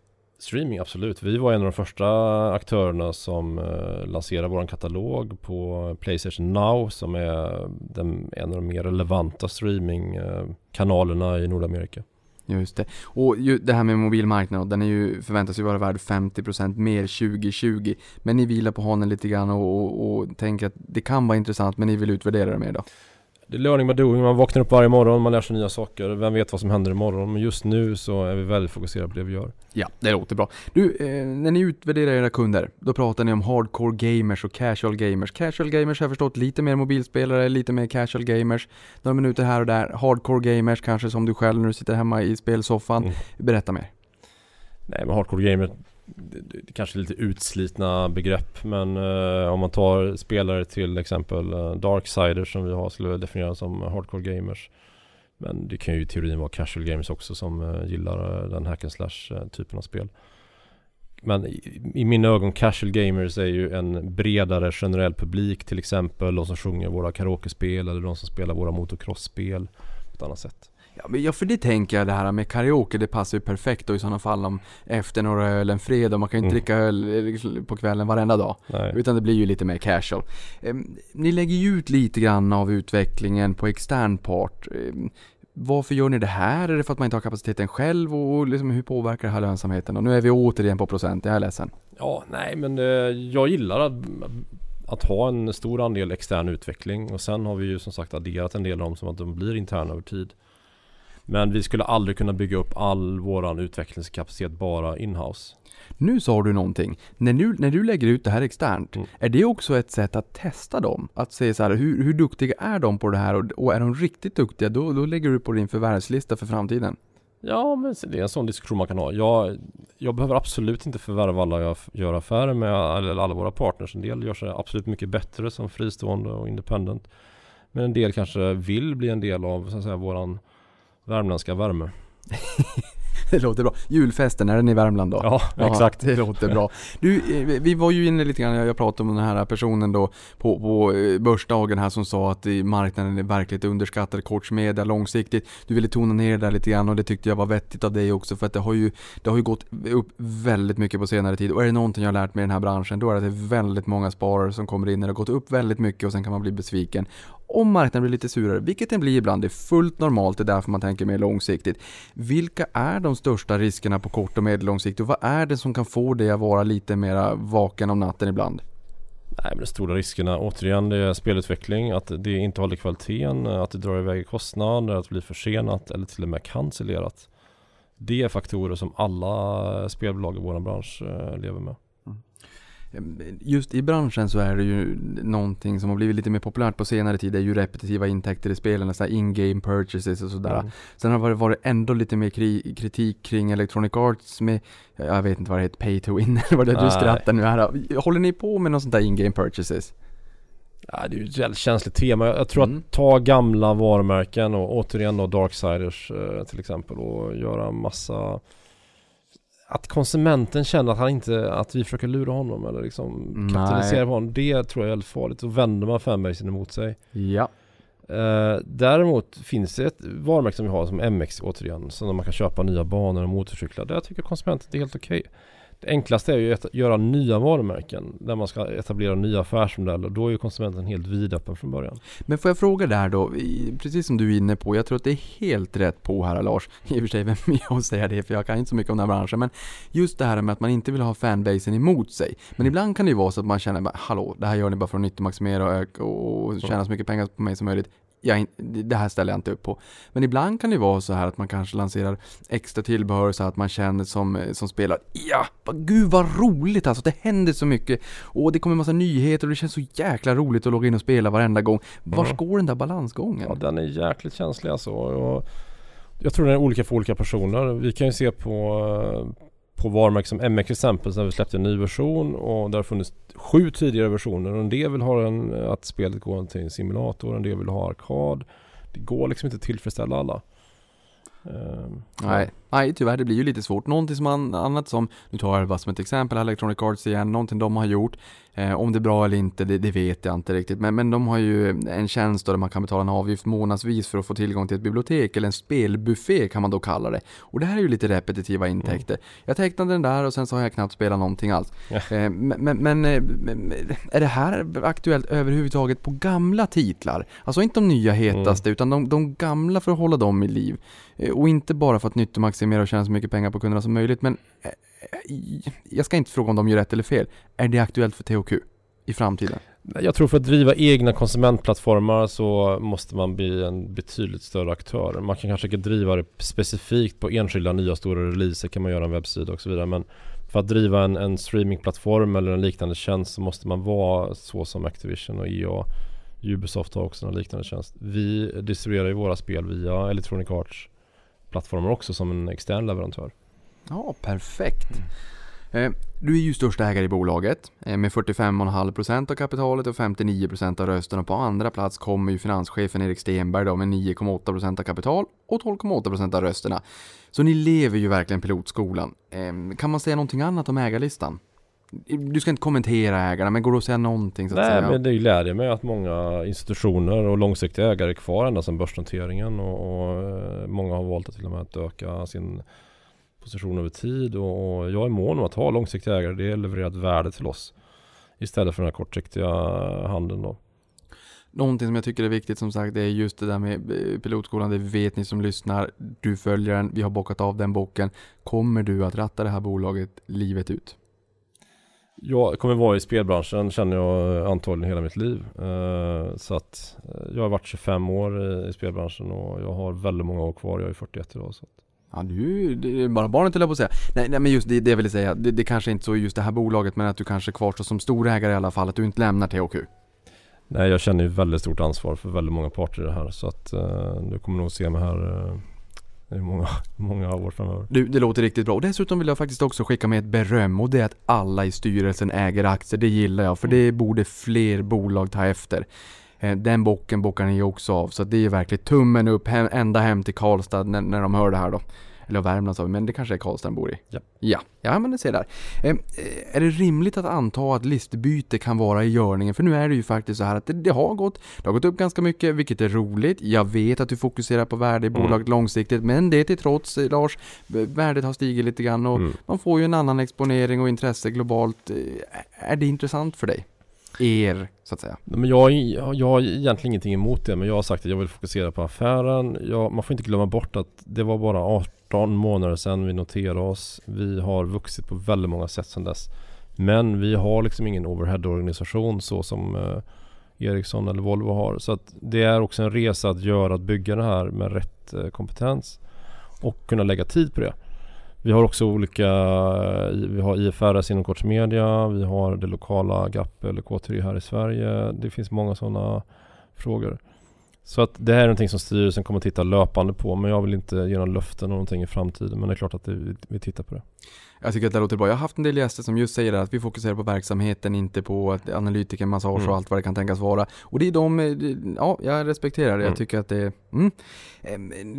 Streaming, absolut. Vi var en av de första aktörerna som eh, lanserade vår katalog på Playstation Now som är den, en av de mer relevanta streamingkanalerna eh, i Nordamerika. Just det. Och ju, det här med mobilmarknaden, den är ju, förväntas ju vara värd 50% mer 2020. Men ni vilar på hanen lite grann och, och, och tänker att det kan vara intressant, men ni vill utvärdera det mer då? Det är learning by doing, man vaknar upp varje morgon, man lär sig nya saker. Vem vet vad som händer imorgon? Men just nu så är vi väldigt fokuserade på det vi gör. Ja, det låter bra. Du, eh, när ni utvärderar era kunder, då pratar ni om hardcore gamers och casual gamers. Casual gamers har jag förstått lite mer mobilspelare, lite mer casual gamers. Några minuter här och där. Hardcore gamers kanske som du själv när du sitter hemma i spelsoffan. Mm. Berätta mer. Nej men hardcore gamer det, det, det kanske är lite utslitna begrepp men eh, om man tar spelare till exempel eh, Darksiders som vi har skulle jag definiera som hardcore gamers. Men det kan ju i teorin vara casual gamers också som eh, gillar eh, den hack and slash-typen eh, av spel. Men i, i mina ögon casual gamers är ju en bredare generell publik till exempel de som sjunger våra karaokespel eller de som spelar våra motocrossspel på ett annat sätt. Ja, men ja, för det tänker jag det här med karaoke, det passar ju perfekt då i sådana fall om efter några öl en fredag. Man kan ju inte Mm. dricka öl eh, liksom på kvällen varenda dag. Nej. Utan det blir ju lite mer casual. Ehm, ni lägger ju ut lite grann av utvecklingen på extern part. Ehm, varför gör ni det här? Är det för att man inte har kapaciteten själv? Och och liksom, hur påverkar det här lönsamheten? Och nu är vi återigen på procent, jag är ledsen. Ja, nej men eh, jag gillar att, att ha en stor andel extern utveckling och sen har vi ju som sagt adderat en del av dem som att de blir interna över tid. Men vi skulle aldrig kunna bygga upp all våran utvecklingskapacitet bara inhouse. Nu sa du någonting. När du, när du lägger ut det här externt, Mm. är det också ett sätt att testa dem? Att se så här, hur, hur duktiga är de på det här? Och, och är de riktigt duktiga, då, då lägger du på din förvärvslista för framtiden. Ja, men det är en sån diskussion man kan ha. Jag, jag behöver absolut inte förvärva alla jag gör affärer med, eller alla våra partners. En del gör sig absolut mycket bättre som fristående och independent. Men en del kanske vill bli en del av så att säga, våran värmländska värme. Det låter bra. Julfesten, är den i Värmland då? Ja, exakt. Det låter bra. Du, eh, vi var ju inne lite grann, jag pratade om den här personen då på, på eh, börsdagen här som sa att i marknaden är verkligt underskattad kortsmedia långsiktigt. Du ville tona ner det där lite grann och det tyckte jag var vettigt av dig också för att det har ju, det har ju gått upp väldigt mycket på senare tid och är det någonting jag har lärt mig i den här branschen då är det att det är väldigt många sparare som kommer in när det har gått upp väldigt mycket och sen kan man bli besviken om marknaden blir lite surare, vilket den blir ibland, det är fullt normalt, det är därför man tänker mer långsiktigt. Vilka är de största riskerna på kort och medellång sikt och vad är det som kan få dig att vara lite mer vaken om natten ibland? Nej men de stora riskerna återigen det är spelutveckling, att det inte håller kvaliteten, att det drar iväg i kostnader, att det blir försenat eller till och med cancellerat. Det är faktorer som alla spelbolag i vår bransch eh, lever med. Just i branschen så är det ju någonting som har blivit lite mer populärt på senare tid, det är ju repetitiva intäkter i spelen, så in-game purchases och sådär. Mm. Sen har det varit ändå lite mer kri- kritik kring Electronic Arts med, jag vet inte vad det heter, pay to win eller vad det är du skrattar nu här. Håller ni på med något sånt där in-game purchases? Ja, det är ju ett väldigt känsligt tema. Jag tror Mm. att ta gamla varumärken och återigen då Darksiders eh, till exempel och göra massa att konsumenten känner att han inte, att vi försöker lura honom eller liksom Nej. kapitalisera på honom. Det tror jag är väldigt farligt. Då vänder man fanbasen emot sig. Ja. Eh, däremot finns det ett varumärke som vi har som MX återigen. Så man kan köpa nya banor och motorcyklar. Där tycker konsumenten att det är helt okej. Det enklaste är ju att göra nya varumärken där man ska etablera nya affärsmodeller. Då är ju konsumenten helt vidöppen från början. Men får jag fråga där då, precis som du är inne på, jag tror att det är helt rätt på här Lars. I och för sig, vem jag säga det, för jag kan inte så mycket om den här branschen. Men just det här med att man inte vill ha fanbasen emot sig. Men ibland kan det ju vara så att man känner, hallå, det här gör ni bara för att nyttomaximera och och tjäna så mycket pengar på mig som möjligt. Jag, det här ställer jag inte upp på. Men ibland kan det vara så här att man kanske lanserar extra tillbehör så att man känner som, som spelar, ja, vad- gud vad roligt alltså, det händer så mycket. Och det kommer massa nyheter och det känns så jäkla roligt att logga in och spela varenda gång. Var Mm. går den där balansgången? Ja, den är jäkligt känslig alltså. Och jag tror den är olika för olika personer. Vi kan ju se på, eh, på varumärken som MX exempel, när vi släppte en ny version och där har funnits sju tidigare versioner. Och en del vill ha en, eh, att spelet går till en simulator, en del vill ha arkad. Det går liksom inte att tillfredsställa alla. Ehm, Nej, nej tyvärr det blir ju lite svårt. Någonting som an, annat som, nu tar jag bara som ett exempel, Electronic Arts igen, någonting de har gjort. Eh, om det är bra eller inte, det, det vet jag inte riktigt. Men, men de har ju en tjänst där man kan betala en avgift månadsvis för att få tillgång till ett bibliotek, eller en spelbuffé kan man då kalla det. Och det här är ju lite repetitiva intäkter. Jag tecknade den där och sen så har jag knappt spelat någonting alls. Ja. Eh, men eh, men, är det här aktuellt överhuvudtaget på gamla titlar? Alltså inte de nya hetaste, utan de, de gamla för att hålla dem i liv. Eh, Och inte bara för att nyttomaximera och tjäna så mycket pengar på kunderna som möjligt, men eh, eh, jag ska inte fråga om de gör rätt eller fel. Är det aktuellt för THQ i framtiden? Jag tror för att driva egna konsumentplattformar så måste man bli en betydligt större aktör. Man kan kanske inte driva det specifikt på enskilda nya stora releaser kan man göra en webbsida och så vidare. Men för att driva en, en streamingplattform eller en liknande tjänst så måste man vara så som Activision och EA. Ubisoft har också en liknande tjänst. Vi distribuerar ju våra spel via Electronic Arts plattformar också som en extern leverantör. Ja, perfekt. Mm. Du är ju största ägare i bolaget eh, med 45,5% av kapitalet och 59% av rösterna. På andra plats kommer ju finanschefen Erik Stenberg då med 9,8% av kapital och 12,8% av rösterna. Så ni lever ju verkligen pilotskolan. Eh, kan man säga någonting annat om ägarlistan? Du ska inte kommentera ägarna, men går det att säga någonting så att Nej säga? men det glädjer mig att många institutioner och långsiktiga ägare är kvar ända sedan börsnoteringen och, och eh, många har valt att till och med att öka sin position över tid och, och jag är mån om att ha långsiktiga ägare. Det levererar ett värde till oss istället för den här kortsiktiga handeln då. Någonting som jag tycker är viktigt som sagt det är just det där med eh, pilotskolan. Det vet ni som lyssnar. Du följer den. Vi har bockat av den boken. Kommer du att ratta det här bolaget livet ut? Jag kommer vara i spelbranschen känner jag antagligen hela mitt liv. Eh, så att eh, jag har varit 25 år i, spelbranschen och jag har väldigt många år kvar. Jag är 41 idag. Så. Ja, du, det är bara barnet höll jag på att säga. Nej, nej men just det, det jag ville säga. Det, det kanske inte så just det här bolaget, men att du kanske kvarstår som storägare i alla fall. Att du inte lämnar THQ. Nej jag känner ju väldigt stort ansvar för väldigt många parter i det här. Så att eh, du kommer nog se mig här eh, många, många år framöver. Du, det låter riktigt bra. Och dessutom vill jag faktiskt också skicka med ett beröm och det är att alla i styrelsen äger aktier. Det gillar jag, för det borde fler bolag ta efter. Eh, Den bocken bockar ni också av, så det är verkligen tummen upp hem, ända hem till Karlstad när, när de hör det här då. Eller Värmland sa vi, men det kanske är Karlstad de bor i? Ja. Ja, ja men det ser där. Eh, eh, är det rimligt att anta att listbyte kan vara i görningen? För nu är det ju faktiskt så här att det, det har gått, det har gått upp ganska mycket, vilket är roligt. Jag vet att du fokuserar på värde i Mm. bolaget långsiktigt, men det till trots, eh, Lars, värdet har stigit lite grann och Mm. man får ju en annan exponering och intresse globalt. Eh, Är det intressant för dig? Er, så att säga. Men jag, jag, jag har egentligen ingenting emot det men jag har sagt att jag vill fokusera på affären. Jag, man får inte glömma bort att det var bara 18 månader sedan vi noterade oss. Vi har vuxit på väldigt många sätt sedan dess. Men vi har liksom ingen overhead-organisation så som eh, Ericsson eller Volvo har. Så att det är också en resa att göra att bygga det här med rätt eh, kompetens och kunna lägga tid på det. Vi har också olika, eh, vi har IFRS inom kortsmedia, vi har det lokala GAP eller K3 här i Sverige. Det finns många sådana frågor. Så att det här är någonting som styrelsen kommer att titta löpande på men jag vill inte ge några löften om någonting i framtiden men det är klart att det, vi, vi tittar på det. Jag tycker att det låter bra. Jag har haft en del gäster som just säger att vi fokuserar på verksamheten, inte på att analytiker, massage Mm. och allt vad det kan tänkas vara. Och det är de, eh, ja, jag respekterar det. Jag Mm. tycker att det mm.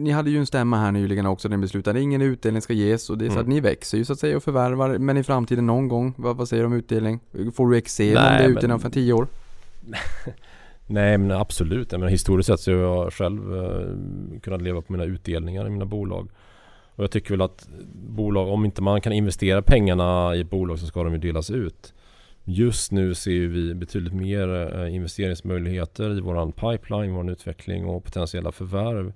Ni hade ju en stämma här nyligen också, den beslutade ingen utdelning ska ges och det är så Mm. att ni växer ju så att säga och förvärvar, men i framtiden någon gång, vad, vad säger du om utdelning? Får du eksem om det är utdelning för tio år? Nej men absolut, jag menar, historiskt sett så har jag själv eh, kunnat leva på mina utdelningar i mina bolag. Och jag tycker väl att bolag, om inte man kan investera pengarna i ett bolag så ska de ju delas ut. Just nu ser vi betydligt mer eh, investeringsmöjligheter i våran pipeline, vår utveckling och potentiella förvärv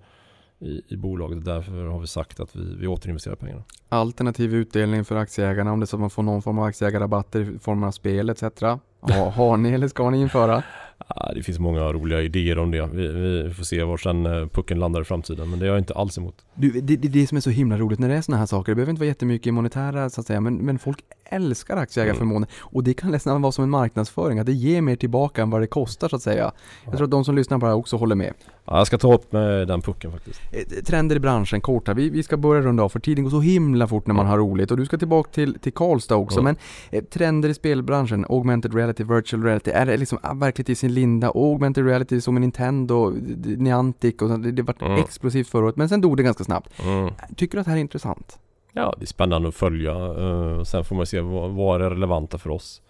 i, i bolaget. Därför har vi sagt att vi, vi återinvesterar pengarna. Alternativ utdelning för aktieägarna om det är så att man får någon form av aktieägarrabatter i form av spel etc. Ja, har ni eller ska ni införa? Ah, det finns många roliga idéer om det. Vi, vi får se var sen eh, pucken landar i framtiden. Men det är jag inte alls emot. Du, det, det, det som är så himla roligt när det är sådana här saker, det behöver inte vara jättemycket monetära så att säga, men, men folk älskar aktieägarförmåner och det kan nästan vara som en marknadsföring, att det ger mer tillbaka än vad det kostar så att säga. Jag tror att de som lyssnar på det här också håller med. Ja, jag ska ta upp med den pucken faktiskt. Eh, Trender i branschen, kort här. Vi, vi ska börja runda av för tiden går så himla fort när man har roligt och du ska tillbaka till, till Karlstad också. Ja. Men eh, trender i spelbranschen, augmented reality, virtual reality, är det liksom ah, verkligen i sin linda? Augmented reality som en Nintendo, Niantic och så, det, det var Mm. explosivt förra året men sen dog det ganska snabbt. Mm. Tycker du att det här är intressant? Ja, det är spännande att följa. eh, sen får man se vad, vad är relevanta för oss.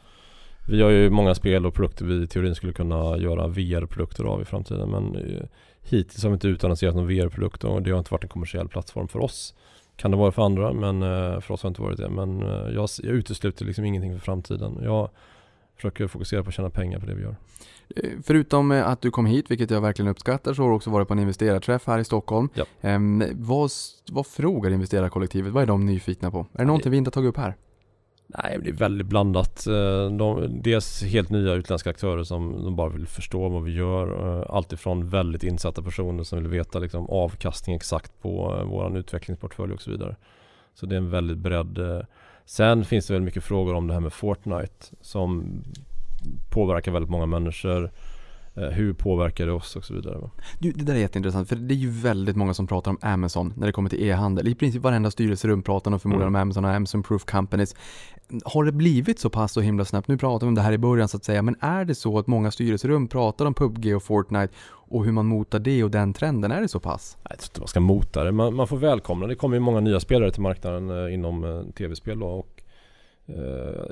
Vi har ju många spel och produkter vi i teorin skulle kunna göra VR-produkter av i framtiden. Men eh, hittills har vi inte utannonserat någon VR-produkt och det har inte varit en kommersiell plattform för oss. Kan det vara för andra men eh, för oss har det inte varit det. Men eh, jag, jag utesluter liksom ingenting för framtiden. Jag försöker fokusera på att tjäna pengar på det vi gör. Eh, Förutom eh, att du kom hit, vilket jag verkligen uppskattar, så har du också varit på en investerarträff här i Stockholm. Ja. Ehm, vad, vad frågar investerarkollektivet? Vad är de nyfikna på? Är det någonting vi inte har tagit upp här? Nej, det är väldigt blandat. Eh, De, dels helt nya utländska aktörer som de bara vill förstå vad vi gör. Alltifrån väldigt insatta personer som vill veta liksom avkastning exakt på våran utvecklingsportfölj och så vidare. Så det är en väldigt bredd. Sen finns det väldigt mycket frågor om det här med Fortnite som påverkar väldigt många människor. Eh, Hur påverkar det oss och så vidare. Du, det där är jätteintressant, för det är ju väldigt många som pratar om Amazon när det kommer till e-handel. I princip varenda styrelserum pratar de förmodligen Mm. om Amazon och Amazon Proof Companies. Har det blivit så pass så himla snabbt? Nu pratar vi om det här i början så att säga, men är det så att många styrelserum pratar om PubG och Fortnite och hur man motar det och den trenden? Är det så pass? Jag tror inte man ska mota det. Man, man får välkomna. Det kommer ju många nya spelare till marknaden eh, inom eh, tv-spel och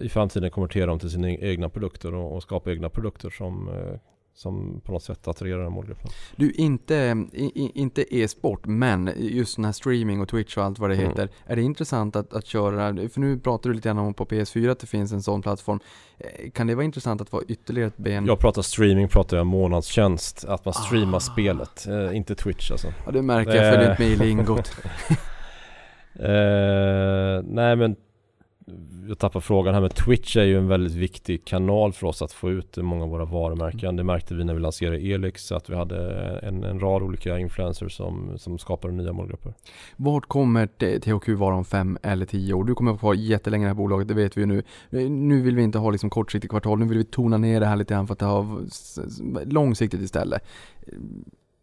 i framtiden konvertera dem till sina egna produkter och, och skapa egna produkter som, eh, som på något sätt attraherar den målgruppen. Du, inte, i, inte e-sport, men just den här streaming och Twitch och allt vad det Mm. heter. Är det intressant att, att köra, för nu pratar du lite grann om på PS4 att det finns en sån plattform. Eh, Kan det vara intressant att vara ytterligare ett ben? Jag pratar streaming, pratar jag månadstjänst. Att man streamar Ah. spelet, eh, inte Twitch alltså. Ja, det märker jag, följer Eh. inte med i lingot. Eh, nej men jag tappar frågan här men Twitch är ju en väldigt viktig kanal för oss att få ut många av våra varumärken. Det märkte vi när vi lanserade Elix att vi hade en, en rad olika influencers som, som skapade nya målgrupper. Vart kommer THQ vara om fem eller tio år? Du kommer att vara jättelänge i det här bolaget, det vet vi ju nu. Nu vill vi inte ha liksom kortsiktigt kvartal, nu vill vi tona ner det här lite grann för att ha långsiktigt istället.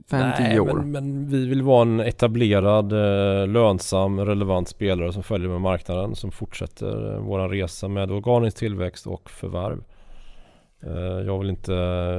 Eh, Fem, Nej, tio år. Men, men vi vill vara en etablerad, eh, lönsam, relevant spelare som följer med marknaden som fortsätter eh, våran resa med organisk tillväxt och förvärv. Eh, jag vill inte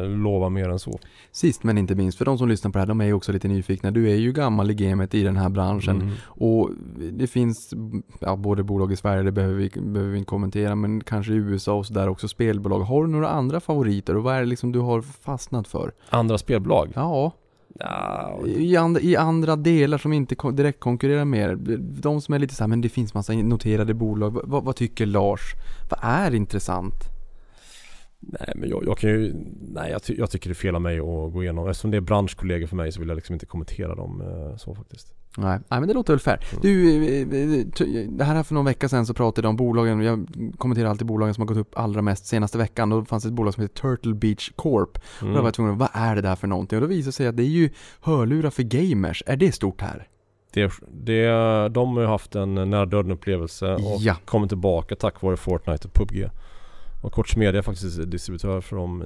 lova mer än så. Sist men inte minst, för de som lyssnar på det här, de är ju också lite nyfikna. Du är ju gammal i gamet i den här branschen. Mm. Och det finns, ja, både bolag i Sverige, det behöver vi, behöver vi inte kommentera, men kanske i USA och sådär också spelbolag. Har du några andra favoriter och vad är det liksom du har fastnat för? Andra spelbolag? Ja, Ja, i, and, i andra delar som inte direkt konkurrerar med er. De som är lite så här, men det finns massa noterade bolag. Va- vad, vad tycker Lars? Vad är intressant? Nej men jag, jag kan ju, nej jag, ty, jag tycker det är fel av mig att gå igenom. Eftersom det är branschkollegor för mig så vill jag liksom inte kommentera dem eh, så faktiskt. Nej, nej men det låter väl fair. Du, eh, det här för någon vecka sedan så pratade jag om bolagen, jag kommenterar alltid bolagen som har gått upp allra mest senaste veckan. Då fanns det ett bolag som heter Turtle Beach Corp. Och då var jag tvungen att, vad är det där för någonting? Och då visade det sig att det är ju hörlurar för gamers. Är det stort här? Det, det, de har ju haft en nära döden upplevelse och Ja. kommit tillbaka tack vare Fortnite och PubG. Och Koch Media är faktiskt distributör för dem i,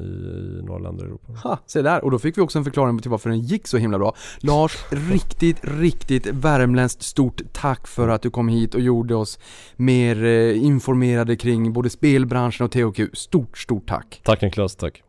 i några länder i Europa. Ha, se där. Och då fick vi också en förklaring till varför den gick så himla bra. Lars, riktigt, riktigt värmländskt stort tack för att du kom hit och gjorde oss mer eh, informerade kring både spelbranschen och THQ. Stort, stort tack. Tack Niklas, tack.